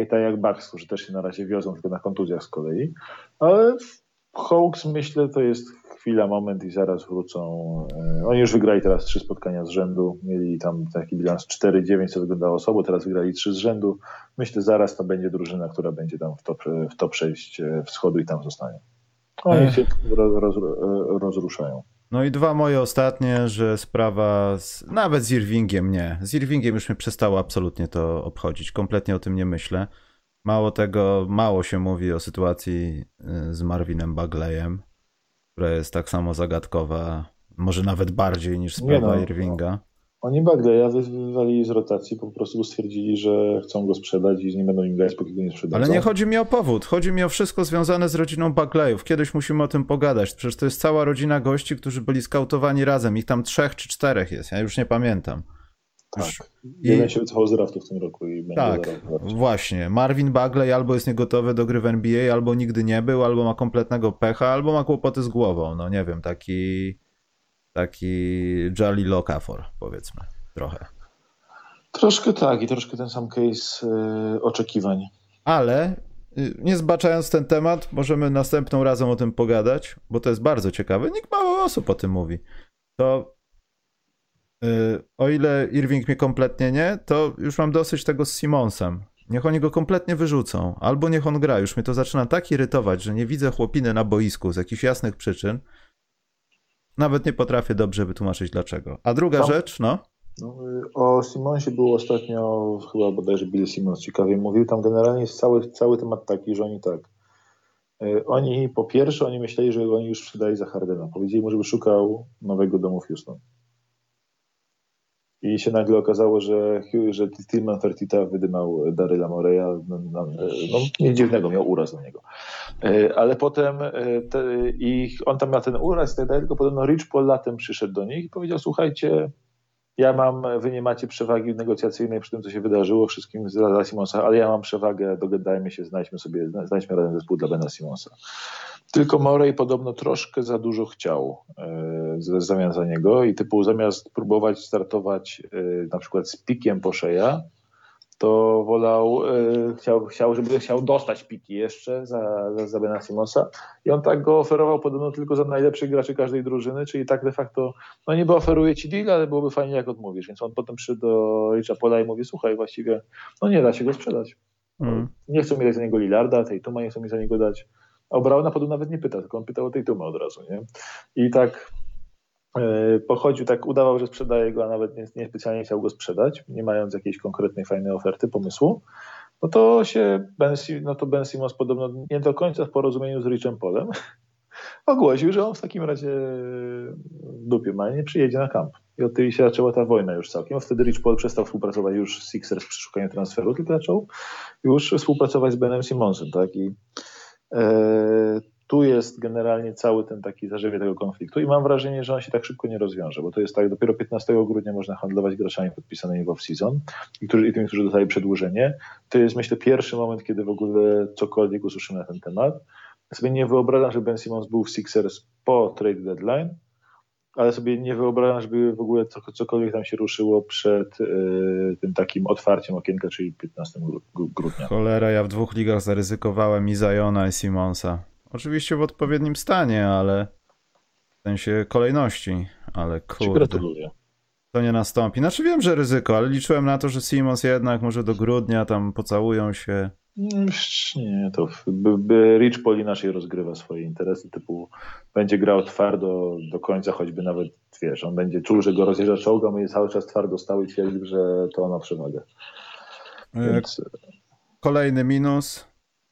tak jak Bucks, którzy też się na razie wiozą, tylko na kontuzjach z kolei. Ale Hawks myślę, to jest chwila, moment i zaraz wrócą. E, oni już wygrali teraz trzy spotkania z rzędu. Mieli tam taki bilans 4-9, co wyglądało słabo, teraz wygrali trzy z rzędu. Myślę, zaraz to będzie drużyna, która będzie tam w top, w top 6 e, wschodu i tam zostanie. Oni się roz, roz, rozruszają. No i dwa moje ostatnie, że sprawa z, nawet z Irvingiem nie. Z Irvingiem już mnie przestało absolutnie to obchodzić. Kompletnie o tym nie myślę. Mało tego, mało się mówi o sytuacji y, z Marvinem Bagleyem, która jest tak samo zagadkowa, może nawet bardziej niż sprawa no, Irvinga. Oni Bagleya wywalili z rotacji, po prostu stwierdzili, że chcą go sprzedać i nie będą im grać, póki go nie sprzedadzą. Ale nie chodzi mi o powód, chodzi mi o wszystko związane z rodziną Bagleyów. Kiedyś musimy o tym pogadać, przecież to jest cała rodzina gości, którzy byli skautowani razem. Ich tam trzech czy czterech jest, ja już nie pamiętam. Tak. Jeden I... się wycofał z draftu w tym roku i będzie Tak, właśnie. Marvin Bagley albo jest niegotowy do gry w NBA, albo nigdy nie był, albo ma kompletnego pecha, albo ma kłopoty z głową. No nie wiem, taki taki Jolly Locafor, powiedzmy, trochę. Troszkę tak i troszkę ten sam case yy, oczekiwań. Ale y, nie zbaczając ten temat, możemy następną razem o tym pogadać, bo to jest bardzo ciekawe. Nikt mało osób o tym mówi. To o ile Irving mnie kompletnie nie, to już mam dosyć tego z Simonsem. Niech oni go kompletnie wyrzucą, albo niech on gra. Już mnie to zaczyna tak irytować, że nie widzę chłopiny na boisku z jakichś jasnych przyczyn. Nawet nie potrafię dobrze wytłumaczyć dlaczego. A druga Tam, rzecz, no. no. O Simonsie był ostatnio, chyba bodajże Bill Simons ciekawie mówił, tam generalnie jest cały, cały temat taki, że oni tak. E, oni po pierwsze, oni myśleli, że oni już sprzedali za Hardena. Powiedzieli mu, żeby szukał nowego domu w Houston. I się nagle okazało, że, że Tillman Fertita wydymał Daryla Moreya. No, no, no, nic dziwnego, miał uraz do niego. E, ale potem e, te, ich, on tam miał ten uraz i tak dalej, tylko podobno Rich Paul latem przyszedł do nich i powiedział, słuchajcie, ja mam, wy nie macie przewagi negocjacyjnej przy tym, co się wydarzyło wszystkim z Bena Simonsa, ale ja mam przewagę, dogadajmy się, znajdźmy sobie, znajdźmy razem zespół dla Bena Simonsa. Tylko Morey podobno troszkę za dużo chciał w e, zamian za niego i typu zamiast próbować startować e, na przykład z pikiem po szeja, to wolał, e, chciał, chciał, żeby chciał dostać piki jeszcze za, za, za Bena Simonsa i on tak go oferował podobno tylko za najlepszych graczy każdej drużyny, czyli tak de facto, no niby oferuje ci deal, ale byłoby fajnie jak odmówisz, więc on potem przyszedł do Richa Pola i mówi, słuchaj właściwie, no nie da się go sprzedać. Mm. Nie chcą mi dać za niego Lillarda, tej Tuma nie chcą mi za niego dać, a o Brauna potem nawet nie pyta, tylko on pytał o tej Tuma od razu, nie? I tak pochodził, tak udawał, że sprzedaje go, a nawet nie, niespecjalnie chciał go sprzedać, nie mając jakiejś konkretnej, fajnej oferty, pomysłu, no to się Ben, no to ben Simmons podobno nie do końca w porozumieniu z Richem Polem ogłosił, że on w takim razie w dupie ma, nie przyjedzie na kamp. I od tej się zaczęła ta wojna już całkiem. Wtedy Rich Paul przestał współpracować już z Sixers przy szukaniu transferu, tylko zaczął już współpracować z Benem Simmonsem, tak? I e, tu jest generalnie cały ten taki zażywie tego konfliktu i mam wrażenie, że on się tak szybko nie rozwiąże, bo to jest tak, dopiero 15 grudnia można handlować graczami podpisanymi w off-season i, którzy, i tymi, którzy dostali przedłużenie. To jest myślę pierwszy moment, kiedy w ogóle cokolwiek usłyszymy na ten temat. Sobie nie wyobrażam, że Ben Simmons był w Sixers po trade deadline, ale sobie nie wyobrażam, żeby w ogóle cokolwiek tam się ruszyło przed y, tym takim otwarciem okienka, czyli 15 grudnia. Cholera, ja w dwóch ligach zaryzykowałem i Zajona i Simonsa. Oczywiście w odpowiednim stanie, ale w sensie kolejności, ale kurde. To nie nastąpi. Znaczy wiem, że ryzyko, ale liczyłem na to, że Simons jednak może do grudnia tam pocałują się. Nie, to by, by Rich Paul inaczej rozgrywa swoje interesy, typu będzie grał twardo do końca, choćby nawet, wiesz, on będzie czuł, że go rozjeżdża czołgam i cały czas twardo stał i twierdził, że to ona przewagę. E, Więc... Kolejny minus,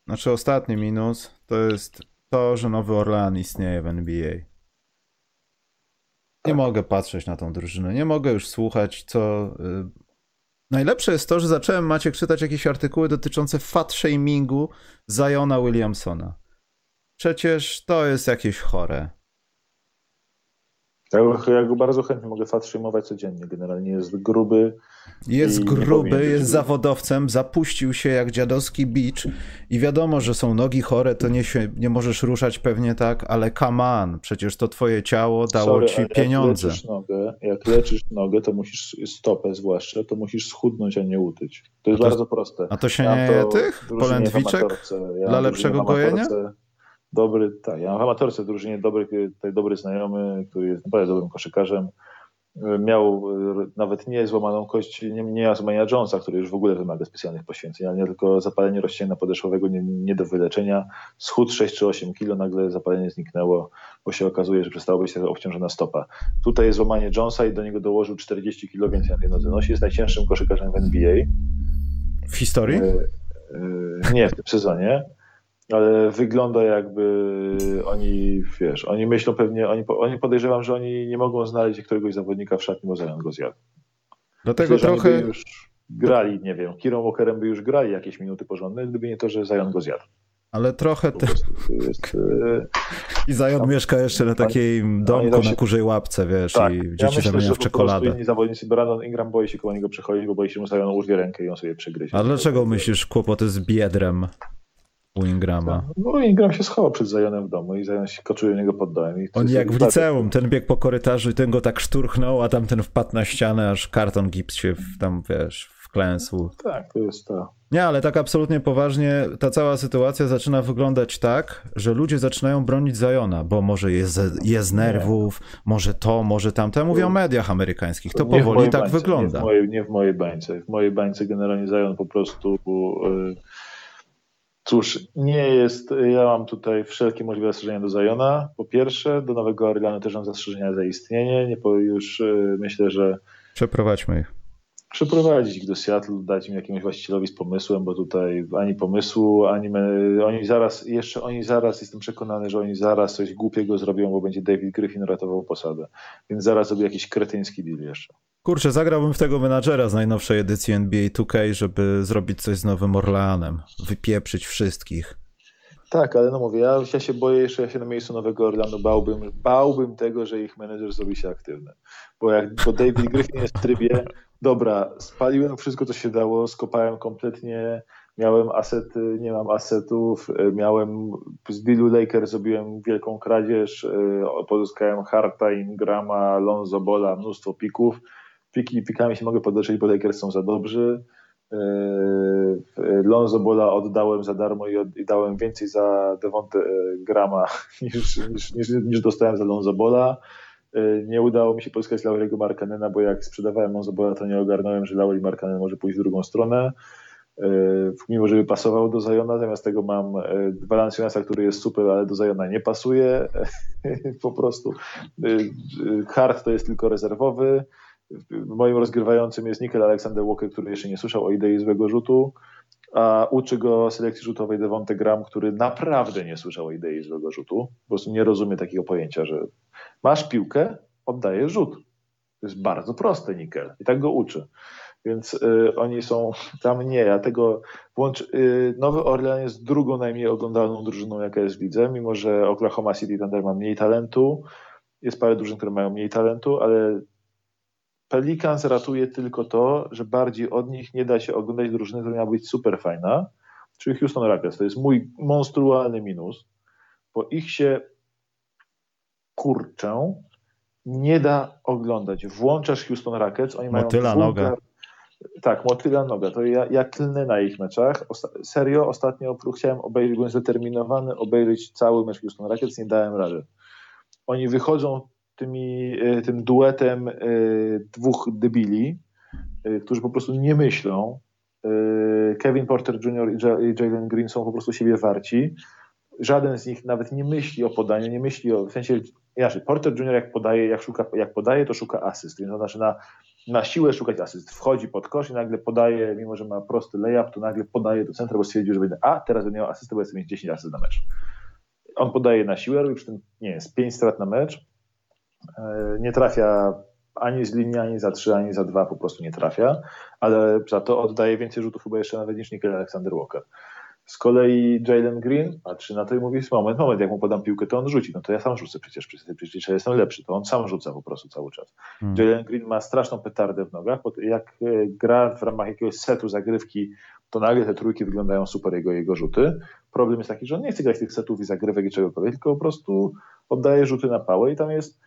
znaczy ostatni minus, to jest to, że Nowy Orlean istnieje w NBA. Nie tak. mogę patrzeć na tą drużynę, nie mogę już słuchać, co. Y, najlepsze jest to, że zacząłem Maciek czytać jakieś artykuły dotyczące fat shamingu Ziona Williamsona. Przecież to jest jakieś chore. Ja, ja go bardzo chętnie mogę fat przyjmować codziennie. Generalnie jest gruby. Jest gruby, jest zawodowcem, zapuścił się jak dziadowski bicz i wiadomo, że są nogi chore, to nie, się, nie możesz ruszać pewnie tak, ale come on, przecież to twoje ciało dało Sorry, ci pieniądze. Jak leczysz, nogę, jak leczysz nogę, to musisz, stopę zwłaszcza, to musisz schudnąć, a nie utyć. To jest to, bardzo proste. A to się ja nie je tych polędwiczek ja dla lepszego gojenia? Dobry, tak, ja mam w amatorce w drużynie dobry, dobry znajomy, który jest naprawdę dobrym koszykarzem. Miał e, nawet nie złamaną kość, nie, nie złamania Jonesa, który już w ogóle wymaga specjalnych poświęceń, ale nie tylko zapalenie rozcięgna podeszłowego nie, nie do wyleczenia. Schód 6 czy 8 kilo, nagle zapalenie zniknęło, bo się okazuje, że przestało być obciążona stopa. Tutaj jest złamanie Jonesa i do niego dołożył 40 kilo więcej na tej nodze nosi. Jest najcięższym koszykarzem w NBA. W historii? E, e, nie, w tym sezonie ale wygląda jakby oni, wiesz, oni myślą pewnie, oni, oni podejrzewam, że oni nie mogą znaleźć któregoś zawodnika w szatni, bo Zion go zjadł. Dlatego Myślę, trochę... już grali, nie wiem, Kirą Walkerem by już grali jakieś minuty porządne, gdyby nie to, że Zion go zjadł. Ale trochę te... jest, e, I Zion tam, mieszka jeszcze na takiej domku się... na kurzej łapce, wiesz, tak. i dzieci ja zamieniają w czekoladę. inni zawodnicy, Brandon Ingram boi się koło niego bo boi się, że Zion urwie rękę i on sobie przegryzie. A dlaczego myślisz kłopoty z biedrem? U Ingrama. Tak. No Ingram się schował przed Zajonem w domu i Zajon się koczuje niego pod dołem. I On jak w liceum, ten biegł po korytarzu i ten go tak szturchnął, a tamten wpadł na ścianę, aż karton gips się tam, wiesz, wklęsł. Tak, to jest to. Nie, ale tak absolutnie poważnie, ta cała sytuacja zaczyna wyglądać tak, że ludzie zaczynają bronić Zajona, bo może jest, jest nerwów, nie. może to, może tamte. Mówię o mediach amerykańskich. To nie powoli tak bańce, wygląda. Nie w, mojej, nie w mojej bańce. W mojej bańce generalnie Zajon po prostu... Yy Cóż, nie jest, ja mam tutaj wszelkie możliwe zastrzeżenia do Zajona. Po pierwsze, do Nowego Orleanu też mam zastrzeżenia za istnienie. Nie, po już y, myślę, że. Przeprowadźmy ich. Przeprowadzić ich do Seattle, dać im jakiemuś właścicielowi z pomysłem, bo tutaj ani pomysłu, ani my, oni zaraz, jeszcze oni zaraz, jestem przekonany, że oni zaraz coś głupiego zrobią, bo będzie David Griffin ratował posadę. Więc zaraz zrobię jakiś kretyński deal jeszcze. Kurczę, zagrałbym w tego menadżera z najnowszej edycji NBA 2K, żeby zrobić coś z Nowym Orleanem. Wypieprzyć wszystkich. Tak, ale no mówię, ja, ja się boję jeszcze, ja się na miejscu Nowego Orleanu bałbym, bałbym tego, że ich menedżer zrobi się aktywny. Bo jak bo David Griffin jest w trybie, dobra, spaliłem wszystko, co się dało, skopałem kompletnie, miałem asety, nie mam asetów, miałem z dealu Lakers zrobiłem wielką kradzież, pozyskałem Harta, Ingrama, Lonzo Bola, mnóstwo pików, piki pikami się mogę podleczyć, bo Lakers są za dobrzy. E, Lonzo Bola oddałem za darmo i, od, i dałem więcej za Devonte e, Grama niż, niż, niż, niż, dostałem za Lonzo Bola. E, nie udało mi się pozyskać Lauriego Markanena, bo jak sprzedawałem Lonzo Bola, to nie ogarnąłem, że Lauri Markanen może pójść w drugą stronę. Mimo, że pasował do Zajona, zamiast tego mam Valanciunasa, który jest super, ale do Zajona nie pasuje. po prostu Hart to jest tylko rezerwowy. Moim rozgrywającym jest Nickel Alexander Walker, który jeszcze nie słyszał o idei złego rzutu, a uczy go selekcji rzutowej Devonte Graham, który naprawdę nie słyszał o idei złego rzutu. Po prostu nie rozumie takiego pojęcia, że masz piłkę, oddajesz rzut. To jest bardzo proste, Nickel. I tak go uczy. Więc y, oni są tam nie. Ja tego włącz, y, Nowy Orlean jest drugą najmniej oglądalną drużyną, jaka jest w lidze, mimo że Oklahoma City Thunder ma mniej talentu. Jest parę drużyn, które mają mniej talentu, ale Pelicans ratuje tylko to, że bardziej od nich nie da się oglądać drużyny, która miała być super fajna, czyli Houston Rockets. To jest mój monstrualny minus, bo ich się kurczę nie da oglądać. Włączasz Houston Rockets, oni motyla mają noga. Tak, motyla noga. To ja, ja klnę na ich meczach. Osta serio, ostatnio chciałem obejrzeć, byłem zdeterminowany obejrzeć cały mecz Houston Rockets, nie dałem rady. Oni wychodzą tymi, e, tym duetem e, dwóch debili, e, którzy po prostu nie myślą. Kevin Porter Jr. i Jalen Green są po prostu siebie warci. Żaden z nich nawet nie myśli o podaniu, nie myśli o, w sensie, inaczej, Porter Jr. jak podaje, jak, szuka, jak podaje, to szuka asyst, więc on zaczyna na siłę szukać asyst. Wchodzi pod kosz i nagle podaje, mimo że ma prosty layup, to nagle podaje do centra, bo stwierdził, że będzie, a teraz będę miał asystę, bo chcę mieć 10 asyst na mecz. On podaje na siłę, robi przy tym, nie wiem, 5 strat na mecz, nie trafia ani z linii, ani za trzy, ani za dwa, po prostu nie trafia, ale za to oddaje więcej rzutów chyba jeszcze nawet niż Nickel Alexander Walker. Z kolei Jalen Green patrzy na to i mówi, moment, moment, jak mu podam piłkę, to on rzuci. No to ja sam rzucę przecież, przecież, ja jestem lepszy, to on sam rzuca po prostu cały czas. Hmm. Jalen Green ma straszną petardę w nogach, bo jak e, gra w ramach jakiegoś setu zagrywki, to nagle te trójki wyglądają super, jego, jego rzuty. Problem jest taki, że on nie chce grać tych setów i zagrywek i czegokolwiek, tylko po prostu oddaje rzuty na pałę i tam jest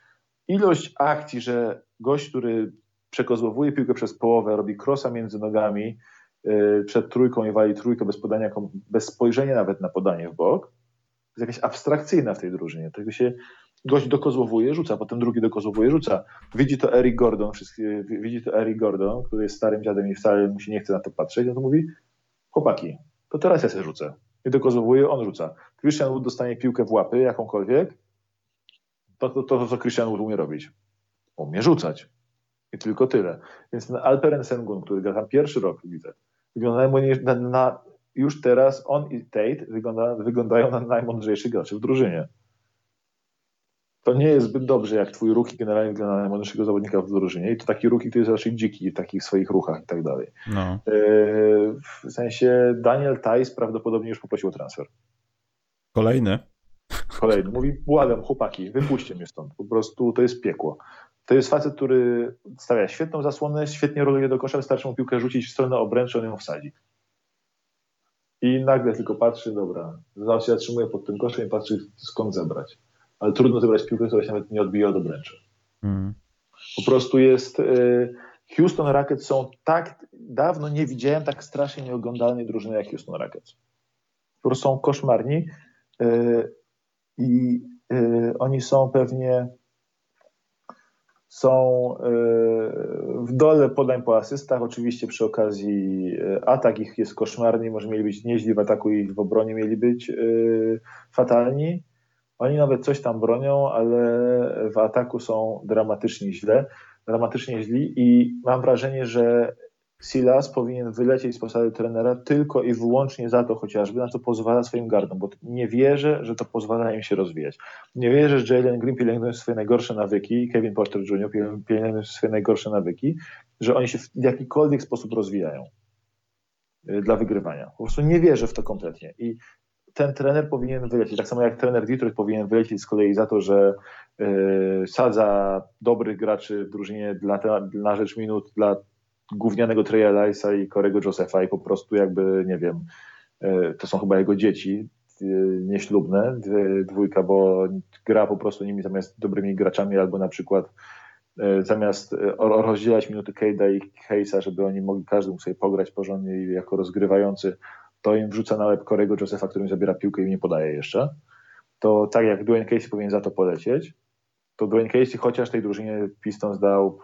ilość akcji, że gość, który przekozłowuje piłkę przez połowę, robi krosa między nogami, yy, przed trójką i wali trójkę bez podania, bez spojrzenia nawet na podanie w bok, jest jakaś abstrakcyjna w tej drużynie. Tego się gość dokozłowuje, rzuca, potem drugi dokozłowuje, rzuca. Widzi to Eric Gordon, widzi to Eric Gordon, który jest starym dziadem i wcale mu się nie chce na to patrzeć, no to mówi, chłopaki, to teraz ja sobie rzucę. I dokozłowuje, on rzuca. Christian Wood dostanie piłkę w łapy, jakąkolwiek, to, to, to, co Christian Wood umie robić. Umie rzucać. I tylko tyle. Więc ten Alperen Sengun, który gra tam pierwszy rok, widzę, wyglądają na, na, już teraz on i Tate wygląda, wyglądają na najmądrzejszych graczy w drużynie. To nie jest zbyt dobrze, jak twój ruki generalnie wygląda na najmądrzejszego zawodnika w drużynie i to taki ruki, który jest raczej dziki w takich swoich ruchach i tak dalej. No. E, w sensie Daniel Tice prawdopodobnie już poprosił o transfer. Kolejny? Kolejny. Mówi, błagam, chłopaki, wypuśćcie mnie stąd. Po prostu to jest piekło. To jest facet, który stawia świetną zasłonę, świetnie roluje do kosza, wystarczy mu piłkę rzucić w stronę obręczy, on ją wsadzi. I nagle tylko patrzy, dobra, się zatrzymuje pod tym koszem i patrzy, skąd zebrać. Ale trudno zebrać piłkę, która się nawet nie odbija od obręczy. Mm. Po prostu jest... Y, Houston Rockets są tak... Dawno nie widziałem tak strasznie nieoglądalnej drużyny jak Houston Rockets. Po prostu są koszmarni y, i y, oni są pewnie są y, w dole podań po asystach. Oczywiście przy okazji y, atak ich jest koszmarny, może mieli być nieźli w ataku i w obronie mieli być fatalni. Oni nawet coś tam bronią, ale w ataku są dramatycznie źle, dramatycznie źli i mam wrażenie, że Silas powinien wylecieć z posady trenera tylko i wyłącznie za to chociażby, na co pozwala swoim gardom, bo nie wierzę, że to pozwala im się rozwijać. Nie wierzę, że Jalen Green pielęgnuje swoje najgorsze nawyki Kevin Porter Jr. pielęgnuje swoje najgorsze nawyki, że oni się w jakikolwiek sposób rozwijają y, dla wygrywania. Po prostu nie wierzę w to kompletnie i ten trener powinien wylecieć. Tak samo jak trener Detroit powinien wylecieć z kolei za to, że yy, sadza dobrych graczy w drużynie dla, na rzecz minut dla gównianego Treya Lysa i Korego Josepha i po prostu jakby, nie wiem, e, to są chyba jego dzieci e, nieślubne, dwójka, bo gra po prostu nimi zamiast dobrymi graczami albo na przykład e, zamiast rozdzielać minuty Cade'a i Case'a, żeby oni mogli każdy mógł sobie pograć porządnie jako rozgrywający, to im wrzuca na łeb Korego Josepha, który im zabiera piłkę i nie podaje jeszcze. To tak jak Dwayne Casey powinien za to polecieć, to Dwayne Casey chociaż tej drużynie Pistons dał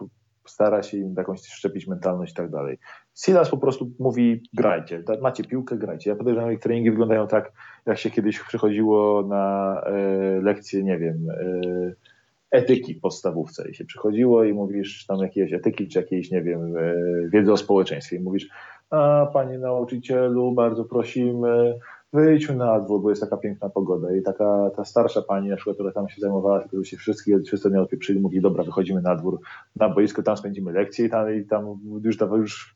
stara się im jakąś szczepić mentalność i tak dalej. Silas po prostu mówi grajcie, macie piłkę, grajcie. Ja podejrzewam, że treningi wyglądają tak, jak się kiedyś przychodziło na e, lekcje, nie wiem, e, etyki w podstawówce i się przychodziło i mówisz tam jakieś etyki, czy jakiejś, nie wiem, e, wiedzy o społeczeństwie i mówisz, a panie nauczycielu, bardzo prosimy, wyjdźmy na dwór, bo jest taka piękna pogoda. I taka ta starsza pani, na przykład, która tam się zajmowała, tylko się wszystkie, wszyscy nie odpieprzyli, mówi, dobra, wychodzimy na dwór, na boisko, tam spędzimy lekcję i tam, i tam już, dawa, już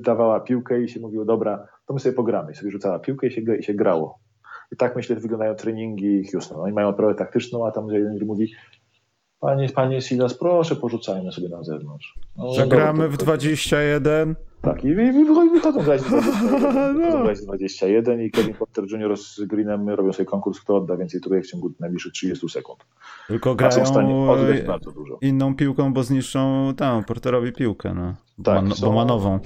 dawała piłkę i się mówiło, dobra, to my sobie pogramy. I sobie rzucała piłkę i się, i się grało. I tak myślę, wyglądają treningi Houston. Oni mają operę taktyczną, a tam jeden mówi, Panie, panie Silas, proszę, porzucajmy sobie na zewnątrz. No, Zagramy w 21. Tak, i, i wychodzą grać 21, no. grać 21 i Kevin Porter Jr. z Greenem robią sobie konkurs, kto odda więcej trójek w ciągu najbliższych 30 sekund. Tylko grają w stanie odgrać bardzo dużo. inną piłką, bo zniszczą tam Porterowi piłkę, no. Tak, bo, bo ma nową.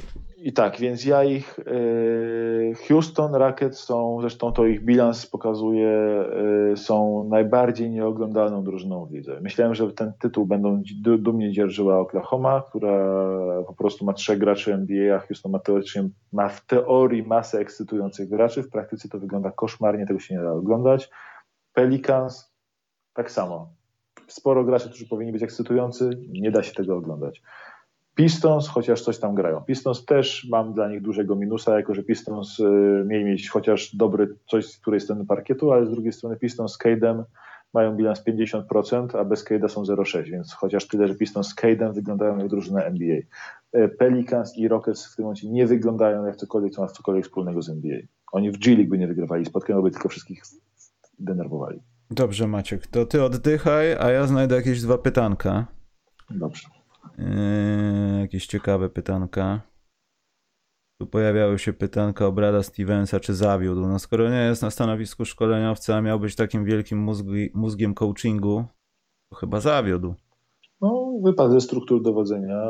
I tak, więc ja ich. Y, Houston Rockets są, zresztą to ich bilans pokazuje, y, są najbardziej nieoglądalną drużyną w lidze. Myślałem, że ten tytuł będą dumnie dzierżyła Oklahoma, która po prostu ma trzech graczy NBA, a Houston ma, teoretycznie, ma w teorii masę ekscytujących graczy. W praktyce to wygląda koszmarnie, tego się nie da oglądać. Pelicans tak samo. Sporo graczy, którzy powinni być ekscytujący, nie da się tego oglądać. Pistons, chociaż coś tam grają. Pistons też mam dla nich dużego minusa, jako że Pistons y, mieli mieć chociaż dobry coś z której strony parkietu, ale z drugiej strony Pistons z Cade'em mają bilans 50%, a bez Cade'a są 0,6, więc chociaż tyle, że Pistons z Cade'em wyglądają jak drużyna NBA. Y, Pelicans i Rockets w tym momencie nie wyglądają jak cokolwiek, co ma cokolwiek wspólnego z NBA. Oni w G-League by nie wygrywali spotkań, by tylko wszystkich denerwowali. Dobrze, Maciek, to ty oddychaj, a ja znajdę jakieś dwa pytanka. Dobrze. Yy, jakieś ciekawe pytanka. Tu pojawiały się pytanka o Brada Stevensa, czy zawiódł. No skoro nie jest na stanowisku szkoleniowca, a miał być takim wielkim mózgi, mózgiem coachingu, to chyba zawiódł. Wypadł ze struktur dowodzenia.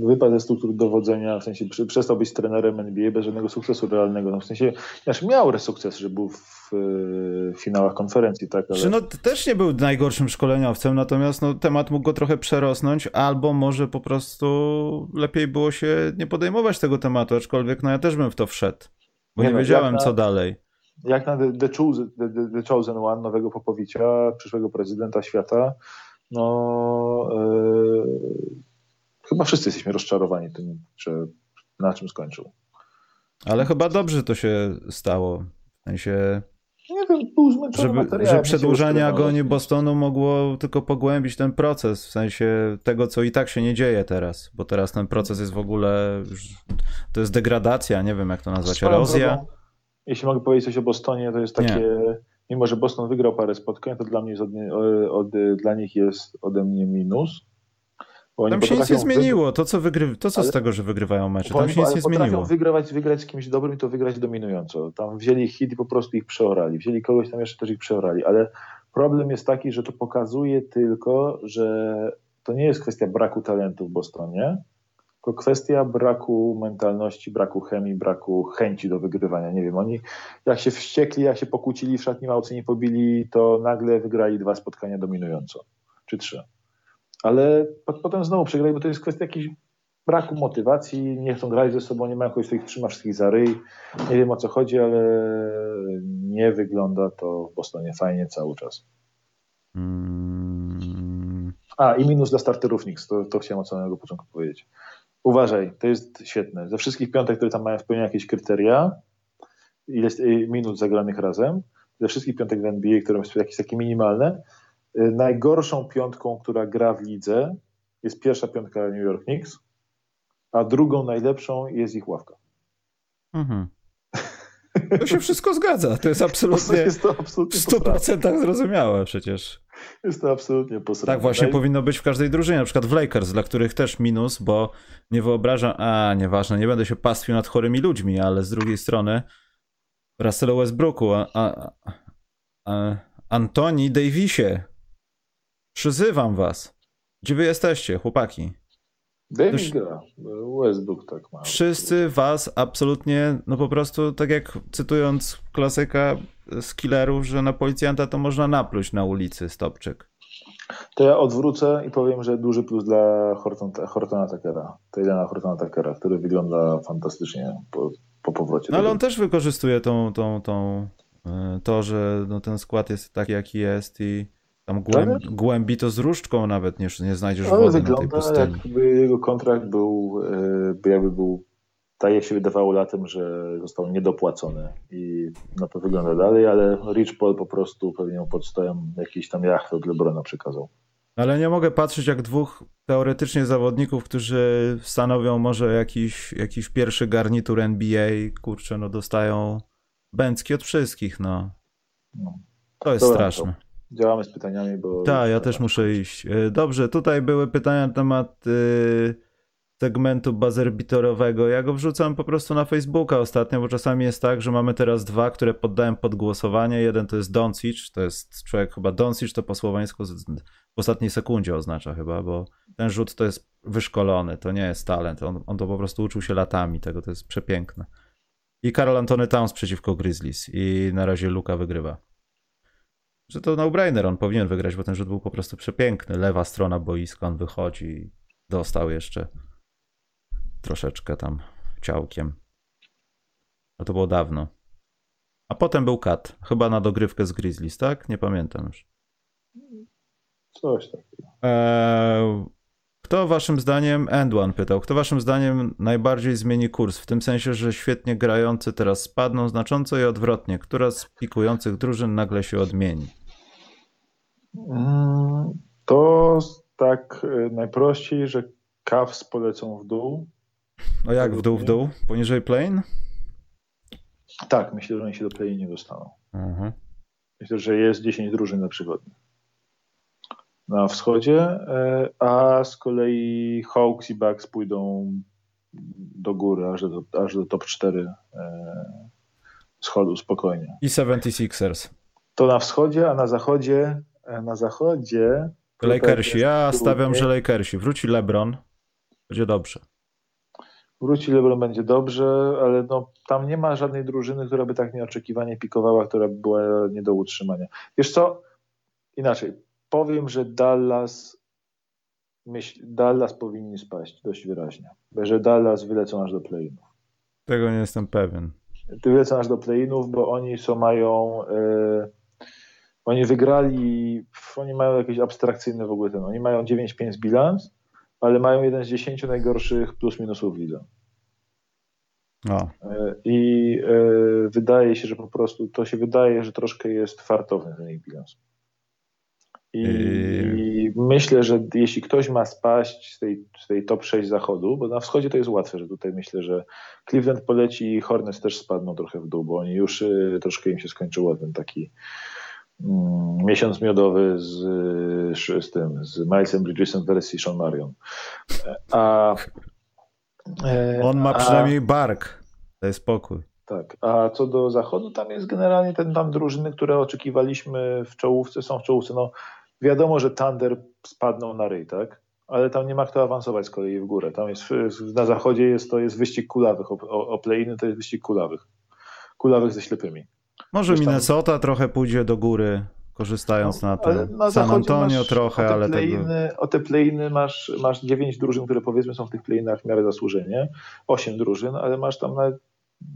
Yy, wypadł ze struktur dowodzenia, w sensie przestał być trenerem NBA bez żadnego sukcesu realnego. No, w sensie, znaczy miał sukces, że był w, w finałach konferencji, tak? Ale... no, też nie był najgorszym szkoleniowcem, natomiast no, temat mógł go trochę przerosnąć, albo może po prostu lepiej było się nie podejmować tego tematu, aczkolwiek no ja też bym w to wszedł, bo nie, nie no, wiedziałem na, co dalej. Jak na The, the, chosen, the, the Chosen One, nowego Popowicza, przyszłego prezydenta świata, no yy, chyba wszyscy jesteśmy rozczarowani tym, że na czym skończył. Ale chyba dobrze to się stało. W sensie. Nie wiem, był zmęczony żeby, że przedłużanie agonii Bostonu mogło tylko pogłębić ten proces, w sensie tego, co i tak się nie dzieje teraz, bo teraz ten proces jest w ogóle, to jest degradacja, nie wiem jak to nazwać, erozja. Drogą, jeśli mogę powiedzieć coś o Bostonie, to jest takie, nie mimo że Boston wygrał parę spotkań, to dla mnie jest od, od, dla nich jest ode mnie minus. Tam się nic nie zmieniło. To, co, wygry... to, co ale... z tego, że wygrywają mecze, tam się nic nie zmieniło. Wygrać, wygrać z kimś dobrym i to wygrać dominująco. Tam wzięli hit i po prostu ich przeorali. Wzięli kogoś tam jeszcze też ich przeorali, ale problem jest taki, że to pokazuje tylko, że to nie jest kwestia braku talentu w Bostonie, to kwestia braku mentalności, braku chemii, braku chęci do wygrywania. Nie wiem, oni jak się wściekli, jak się pokłócili, w szatni małcy nie pobili, to nagle wygrali dwa spotkania dominująco, czy trzy. Ale potem znowu przegrali, bo to jest kwestia jakiejś braku motywacji, nie chcą grać ze sobą, nie mają kogoś, kto ich trzyma wszystkich za ryj. Nie wiem o co chodzi, ale nie wygląda to w Bostonie fajnie cały czas. Mm. A, i minus dla starterów Knicks, to, to chciałem od samego początku powiedzieć. Uważaj, to jest świetne. Ze wszystkich piątek, które tam mają spełnione jakieś kryteria, ile y, minut zagranych razem, ze wszystkich piątek w NBA, które są jakieś takie minimalne, y, najgorszą piątką, która gra w lidze, jest pierwsza piątka New York Knicks, a drugą najlepszą jest ich ławka. Mhm. To się wszystko zgadza. To jest absolutnie, jest to absolutnie w 100% zrozumiałe przecież. Jest to absolutnie posrane. Tak właśnie powinno być w każdej drużynie, na przykład w Lakers, dla których też minus, bo nie wyobrażam, a nieważne, nie będę się pastwił nad chorymi ludźmi, ale z drugiej strony Russell Westbrooku, a, a, a, Antoni Davisie, przyzywam was. Gdzie wy jesteście, chłopaki? Davis gra, Westbrook tak ma. Wszyscy was absolutnie, no po prostu, tak jak cytując klasyka z killerów, że na policjanta to można napluć na ulicy, Stopczyk. To ja odwrócę i powiem, że duży plus dla Horton, Hortona Takera, Taylana Hortona Takera, który wygląda fantastycznie po, po powrocie. No ale on też wykorzystuje tą, tą, tą, e, to, że no, ten skład jest taki, jaki jest i tam głębi, głębi to z różdżką nawet nie, nie znajdziesz ale wody wygląda, na tej pustyni. jakby jego kontrakt był, e, jakby był tak jak się wydawało latem, że został niedopłacony i na to wygląda dalej, ale Rich Paul po prostu pewnie pod stołem jakiś tam jacht od Lebrona przekazał. Ale nie mogę patrzeć jak dwóch teoretycznie zawodników, którzy stanowią może jakiś, jakiś pierwszy garnitur NBA, kurczę, no dostają bęcki od wszystkich, no. no. To jest Dobra, straszne. To działamy z pytaniami, bo... Tak, ja też muszę iść. E, dobrze, tutaj były pytania na temat... Yy segmentu bazerbitorowego. Ja go wrzucam po prostu na Facebooka ostatnio, bo czasami jest tak, że mamy teraz dwa, które poddałem pod głosowanie. Jeden to jest Doncic, to jest człowiek chyba Doncic, to po słoweńsku w ostatniej sekundzie oznacza chyba, bo ten rzut to jest wyszkolony, to nie jest talent. On, on to po prostu uczył się latami tego, to jest przepiękne. I Karol Antony Towns przeciwko Grizzlies i na razie Luka wygrywa. Że to no-brainer, on powinien wygrać, bo ten rzut był po prostu przepiękny. Lewa strona boiska, on wychodzi, dostał jeszcze troszeczkę tam ciałkiem. No to było dawno. A potem był kat. Chyba na dogrywkę z Grizzlies, tak? Nie pamiętam już. Coś takiego. Eee, kto waszym zdaniem, Endwan pytał, kto waszym zdaniem najbardziej zmieni kurs? W tym sensie, że świetnie grający teraz spadną znacząco i odwrotnie. Która z pikujących drużyn nagle się odmieni? Mm, to tak y, najprościej, że Cavs polecą w dół, no jak w dół, w dół? Poniżej plane? Tak, myślę, że oni się do play nie dostaną. Mhm. Myślę, że jest 10 drużyn na przykład na wschodzie, e, a z kolei Hawks i Bucks pójdą do góry, aż do, aż do top 4 e, schodu spokojnie. I 76ers. To na wschodzie, a na zachodzie e, na zachodzie Lakersi. Ja stawiam, że Lakersi. Wróci LeBron. Będzie dobrze. Wróci LeBron będzie dobrze, ale no, tam nie ma żadnej drużyny, która by tak nieoczekiwanie pikowała, która by była nie do utrzymania. Wiesz co? Inaczej. Powiem, że Dallas myśl, Dallas powinni spaść dość wyraźnie. Że Dallas wylecą aż do play-inów. Tego nie jestem pewien. Wylecą aż do play-inów, bo oni są mają yy, oni wygrali, oni mają jakieś abstrakcyjne w ogóle ten, oni mają 9-5 bilans, ale mają jeden z 10 najgorszych plus minusów w lidze. O. I e, wydaje się, że po prostu to się wydaje, że troszkę jest fartowny ten ich bilans. I, I, myślę, że jeśli ktoś ma spaść z tej, z tej top 6 zachodu, bo na wschodzie to jest łatwe, że tutaj myślę, że Cleveland poleci i Hornets też spadną trochę w dół, bo oni już y, troszkę im się skończyło ten taki mm, miesiąc miodowy z, z tym, z Milesem Bridgesem wersji Sean Marion. A, e, On ma przynajmniej a, bark. Daj spokój. Tak, a co do zachodu, tam jest generalnie ten tam drużyny, które oczekiwaliśmy w czołówce, są w czołówce. No, wiadomo, że Thunder spadną na ryj, tak? Ale tam nie ma kto awansować z kolei w górę. Tam jest, na zachodzie jest, to jest wyścig kulawych, o, o, play to jest wyścig kulawych. Kulawych ze ślepymi. Może Wiesz, Minnesota tam... trochę pójdzie do góry, korzystając no, na. Na San Antonio trochę, o ale tego... O te playiny masz, masz 9 drużyn, które powiedzmy są w tych playinach w miarę zasłużenie. 8 drużyn, ale masz tam nawet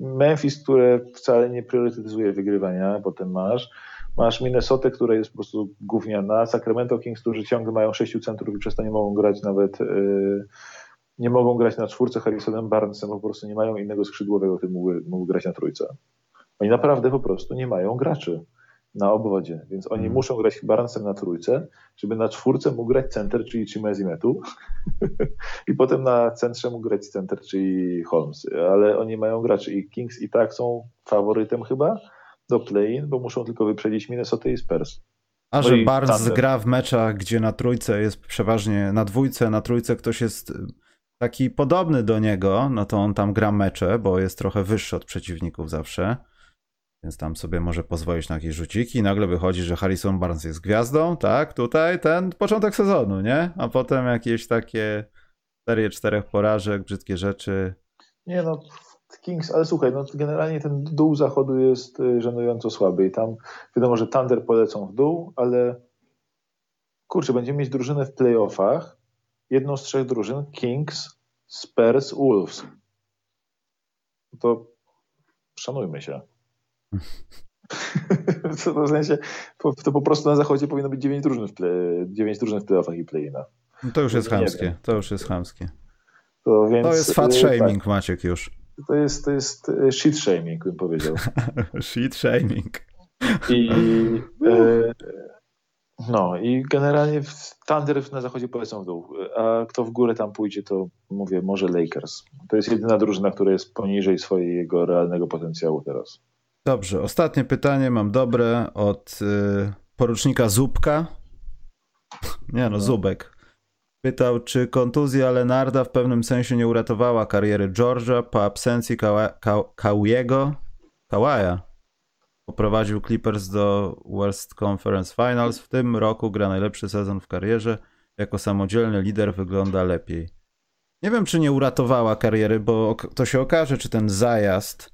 Memphis, które wcale nie priorytetyzuje wygrywania, potem masz. Masz Minnesota, która jest po prostu gówniana, Sacramento Kings, którzy ciągle mają sześciu centrów i przez to nie mogą grać nawet, yy, nie mogą grać na czwórce. Harrisonem Barnesem, po prostu nie mają innego skrzydłowego, który mógłby, mógł grać na trójce. Oni naprawdę po prostu nie mają graczy na obwodzie, więc oni hmm. muszą grać Barnesem na trójce, żeby na czwórce mógł grać center, czyli Chimezimetu i potem na centrze mógł grać center, czyli Holmes, ale oni mają graczy i Kings i tak są faworytem chyba do play-in, bo muszą tylko wyprzedzić Minnesota i Spurs. A no że Barnes Thunder. gra w meczach, gdzie na trójce jest przeważnie, na dwójce, na trójce ktoś jest taki podobny do niego, no to on tam gra mecze, bo jest trochę wyższy od przeciwników zawsze. Więc tam sobie może pozwolić na jakieś rzuciki i nagle wychodzi, że Harrison Barnes jest gwiazdą, tak? Tutaj ten początek sezonu, nie? A potem jakieś takie serie czterech porażek, brzydkie rzeczy. Nie no, Kings, ale słuchaj, no generalnie ten dół zachodu jest y, żenująco słaby i tam wiadomo, że Thunder polecą w dół, ale kurczę, będziemy mieć drużynę w playoffach, jedną z trzech drużyn, Kings, Spurs, Wolves. To szanujmy się. w sensie, to po prostu na zachodzie powinno być 9 drużyn w, play, 9 drużyn w playoffach i play-inach. No to już jest chamskie, to już jest chamskie. To, więc, to jest fat y, shaming, tak. Maciek, już. To jest, to jest y, shit shaming, bym powiedział. shit shaming. I, e, no i generalnie Thunder na zachodzie polecą w dół, a kto w górę tam pójdzie, to mówię, może Lakers. To jest jedyna drużyna, która jest poniżej swojego realnego potencjału teraz. Dobrze, ostatnie pytanie mam dobre od y, porucznika Zubka. Nie no, Zubek. Pytał, czy kontuzja Lenarda w pewnym sensie nie uratowała kariery George'a po absencji Kawiego? Kawaja. Poprowadził Clippers do West Conference Finals. W tym roku gra najlepszy sezon w karierze. Jako samodzielny lider wygląda lepiej. Nie wiem, czy nie uratowała kariery, bo to się okaże, czy ten zajazd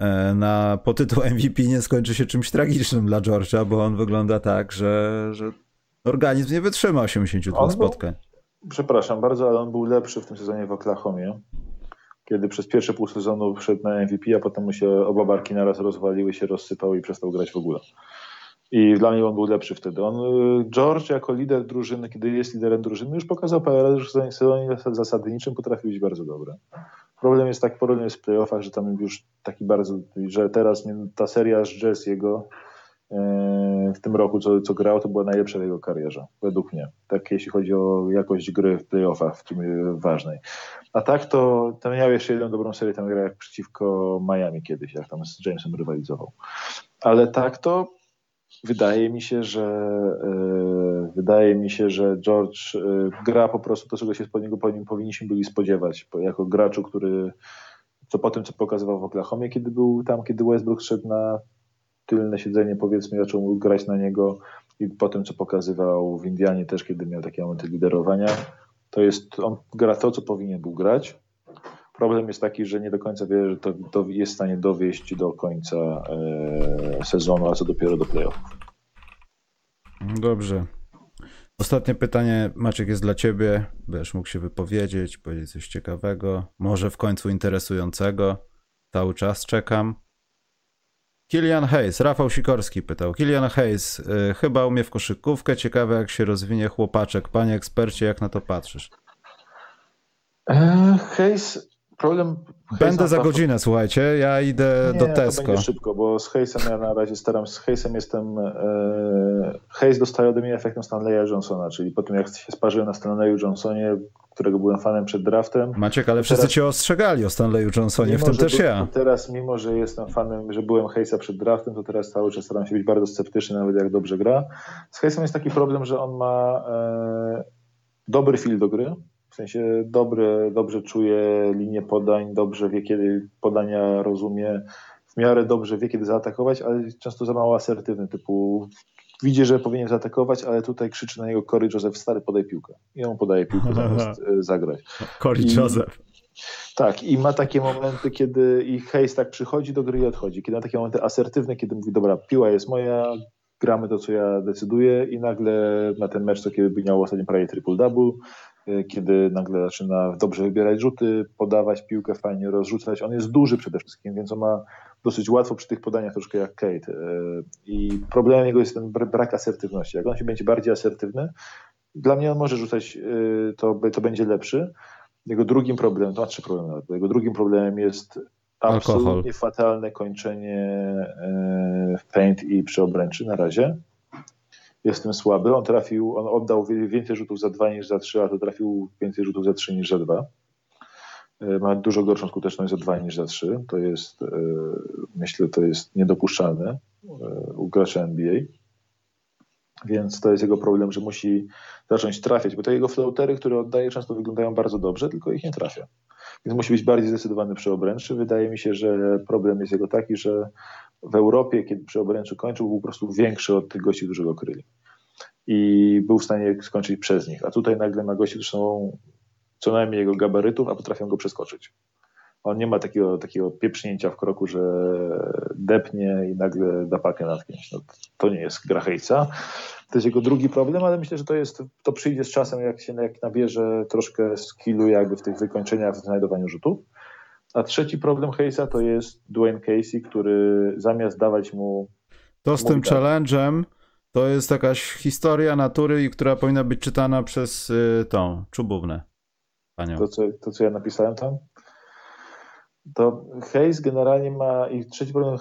E, na, po tytuł MVP nie skończy się czymś tragicznym dla George'a, bo on wygląda tak, że, że organizm nie wytrzyma 82 on spotkań. Przepraszam bardzo, ale on był lepszy w tym sezonie w Oklahomie, kiedy przez pierwsze pół sezonu wszedł na MVP, a potem mu się oba barki naraz rozwaliły, się rozsypały i przestał grać w ogóle. I dla mnie on był lepszy wtedy. On, y, George jako lider drużyny, kiedy jest liderem drużyny, już pokazał parę że w sezonie zasadniczym potrafi być bardzo dobry. Problem jest tak, problem jest w playoffach, że tam już taki bardzo, że teraz ta seria z Jazz jego w tym roku, co, co grał, to była najlepsza w jego karierze, według mnie. Tak jeśli chodzi o jakość gry w playoffach, w tym ważnej. A tak to tam miał jeszcze jedną dobrą serię, tam grał przeciwko Miami kiedyś, jak tam z Jamesem rywalizował. Ale tak to wydaje mi się, że yy, wydaje mi się, że George yy, gra po prostu to, czego się po niego powinniśmy byli spodziewać, jako graczu, który co po tym, co pokazywał w Oklahomie, kiedy był tam, kiedy Westbrook szedł na tylne siedzenie, powiedzmy, zaczął grać na niego i po tym, co pokazywał w Indianie też, kiedy miał takie momenty liderowania, to jest, on gra to, co powinien był grać. Problem jest taki, że nie do końca wie, że to, to jest w stanie dowieść do końca e, sezonu, a co dopiero do playoffów. Dobrze. Ostatnie pytanie, Maciek, jest dla ciebie. Będziesz mógł się wypowiedzieć, powiedzieć coś ciekawego, może w końcu interesującego. Cały czas czekam. Kilian Hayes, Rafał Sikorski pytał. Kilian Hayes, y, chyba umie w koszykówkę. Ciekawe, jak się rozwinie chłopaczek. Panie ekspercie, jak na to patrzysz? E, Hayes problem. Będę za godzinę, słuchajcie. Ja idę nie, do Tesco. To będzie szybko, bo z Hayesem ja na razie staram Z Hayesem jestem. E, Hayes dostaje ode mnie efektem Stanleya Johnsona, czyli po tym jak się sparzyłem na Stanleyu Johnsonie, którego byłem fanem przed draftem. Maciek, ale wszyscy teraz, cię ostrzegali o Stanleyu Johnsonie, w tym też ja. Teraz, mimo że jestem fanem, że byłem Hayesa przed draftem, to teraz cały czas staram się być bardzo sceptyczny, nawet jak dobrze gra. Z Hayesem jest taki problem, że on ma e, dobry feel do gry, w sensie dobry, dobrze czuje linię podań, dobrze wie, kiedy podania rozumie, w miarę dobrze wie, kiedy zaatakować, ale często za mało asertywny, typu widzi, że powinien zaatakować, ale tutaj krzyczy na niego Cory Joseph, stary podaj piłkę. I on podaje piłkę zamiast e, zagrać. Cory Joseph. Tak, i ma takie momenty, kiedy i Hayes tak przychodzi do gry i odchodzi. Kiedy ma takie momenty asertywne, kiedy mówi, dobra, piła jest moja, gramy to, co ja decyduję i nagle na ten mecz, co kiedy by miał ostatnio prawie triple-double, kiedy nagle zaczyna dobrze wybierać rzuty, podawać piłkę, fajnie rozrzucać. On jest duży przede wszystkim, więc on ma dosyć łatwo przy tych podaniach, troszkę jak Kate. E, I problemem jego jest ten brak asertywności. Jak on się będzie bardziej asertywny, dla mnie on może rzucać, e, to, to będzie lepszy. Jego drugim problemem, to ma trzy problemy nawet, jego drugim problemem jest absolutnie Alkohol. fatalne kończenie w paint i przy obręczy na razie jestem słaby. On trafił, on oddał więcej rzutów za dwa niż za trzy, a to trafił więcej rzutów za trzy niż za dwa. E, ma dużo gorszą skuteczność za dwa niż za trzy. To jest, e, myślę, to jest niedopuszczalne e, u gracza NBA. Więc to jest jego problem, że musi zacząć trafiać, bo te jego floatery, które oddaje, często wyglądają bardzo dobrze, tylko ich nie trafia. Więc musi być bardziej zdecydowany przy obręczy. Wydaje mi się, że problem jest jego taki, że w Europie, kiedy przy obręczy kończył, był po prostu większy od tych gości, którzy go kryli. I był w stanie skończyć przez nich. A tutaj nagle ma gości, którzy są co najmniej jego gabarytów, a potrafią go przeskoczyć. On nie ma takiego, takiego pieprznięcia w kroku, że depnie i nagle da pakę nad kimś. No, to nie jest gra hejca. To jest jego drugi problem, ale myślę, że to, jest, to przyjdzie z czasem, jak się jak nabierze troszkę skillu jakby w tych wykończeniach, w znajdowaniu rzutów. A trzeci problem Hayesa to jest Dwayne Casey, który zamiast dawać mu. To z tym challenge'em to jest jakaś historia natury, która powinna być czytana przez y, tą czubównę. Panią. To co, to, co ja napisałem tam? To Hayes generalnie ma. I trzeci problem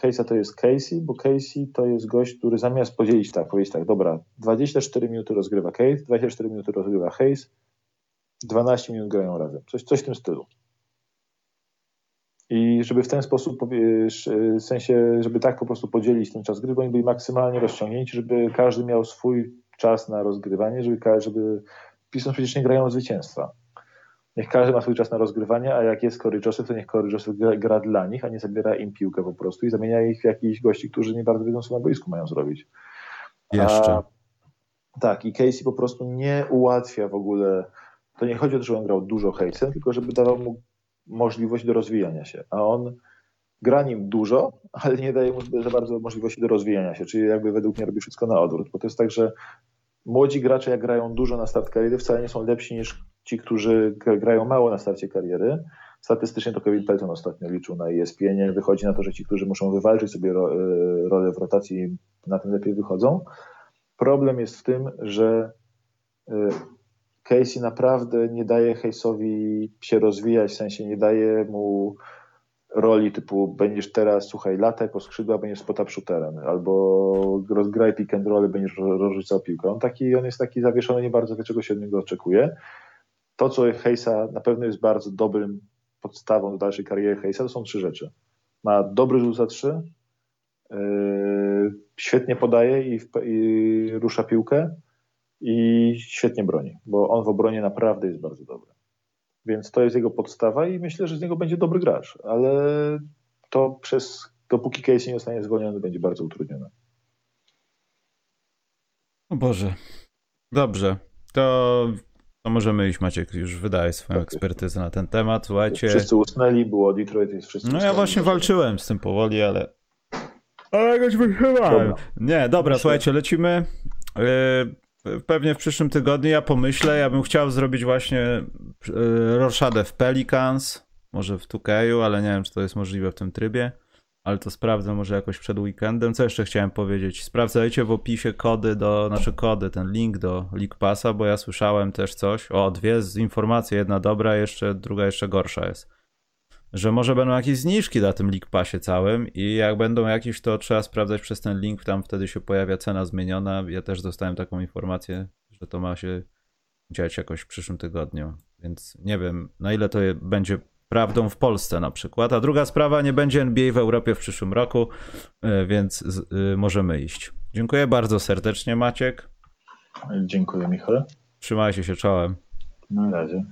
Hayesa to jest Casey, bo Casey to jest gość, który zamiast podzielić tak, powiedzieć tak, dobra, 24 minuty rozgrywa Hayes, 24 minuty rozgrywa Hayes, 12 minut grają razem. Coś, coś w tym stylu. I żeby w ten sposób, w sensie, żeby tak po prostu podzielić ten czas gry, bo oni byli maksymalnie rozciągnięci, żeby każdy miał swój czas na rozgrywanie, żeby, żeby Pistons przecież nie grają zwycięstwa. Niech każdy ma swój czas na rozgrywanie, a jak jest Corey Joseph, to niech Corey Joseph gra, gra, dla nich, a nie zabiera im piłkę po prostu i zamienia ich w jakichś gości, którzy nie bardzo wiedzą, co na boisku mają zrobić. Jeszcze. A, tak, i Casey po prostu nie ułatwia w ogóle. To nie chodzi o to, że on grał dużo hejsem, tylko żeby dawał mu możliwość do rozwijania się, a on gra nim dużo, ale nie daje mu za bardzo możliwości do rozwijania się, czyli jakby według mnie robi wszystko na odwrót, bo to jest tak, że młodzi gracze jak grają dużo na start kariery wcale nie są lepsi niż ci, którzy grają mało na starcie kariery. Statystycznie to Kevin Pelton ostatnio liczył na ESPN. Wychodzi na to, że ci, którzy muszą wywalczyć sobie ro, e, rolę w rotacji, na tym lepiej wychodzą. Problem jest w tym, że e, Casey naprawdę nie daje Hayesowi się rozwijać, w sensie nie daje mu roli typu będziesz teraz, słuchaj, lataj po skrzydłach, będziesz spot shooterem, albo rozgraj pick and roll, będziesz rozrzucał piłkę. On, taki, on jest taki zawieszony, nie bardzo wie, czego się od niego oczekuje. To, co Hejsa na pewno jest bardzo dobrym podstawą do dalszej kariery Hejsa, to są trzy rzeczy. Ma dobry rzut za trzy, yy, świetnie podaje i, i rusza piłkę i świetnie broni, bo on w obronie naprawdę jest bardzo dobry. Więc to jest jego podstawa i myślę, że z niego będzie dobry gracz, ale to przez, dopóki Casey nie zostanie zwolniony, będzie bardzo utrudnione. O Boże. Dobrze. To, to możemy iść, Maciek, już wydaje swoją tak ekspertyzę na ten temat. Słuchajcie. Wszyscy usnęli, było Detroit, jest wszyscy No ja właśnie walczyłem z tym powoli, ale... Ale jakoś wychylałem. Nie, dobra, słuchajcie, lecimy. Yy, Pewnie w przyszłym tygodniu ja pomyślę, ja bym chciał zrobić właśnie e, roszadę w Pelicans, może w Tukeju, ale nie wiem, czy to jest możliwe w tym trybie, ale to sprawdzę może jakoś przed weekendem. Co jeszcze chciałem powiedzieć? Sprawdzajcie w opisie kody do, znaczy kody, ten link do League Passa, bo ja słyszałem też coś, o dwie informacje, jedna dobra, jeszcze druga jeszcze gorsza jest że może będą jakieś zniżki na tym League Passie całym i jak będą jakieś, to trzeba sprawdzać przez ten link, tam wtedy się pojawia cena zmieniona. Ja też dostałem taką informację, że to ma się dziać jakoś w przyszłym tygodniu, więc nie wiem na ile to będzie prawdą w Polsce na przykład. A druga sprawa, nie będzie NBA w Europie w przyszłym roku, e, więc y, możemy iść. Dziękuję bardzo serdecznie Maciek. Dziękuję Michał. Trzymajcie się czołem. Na razie.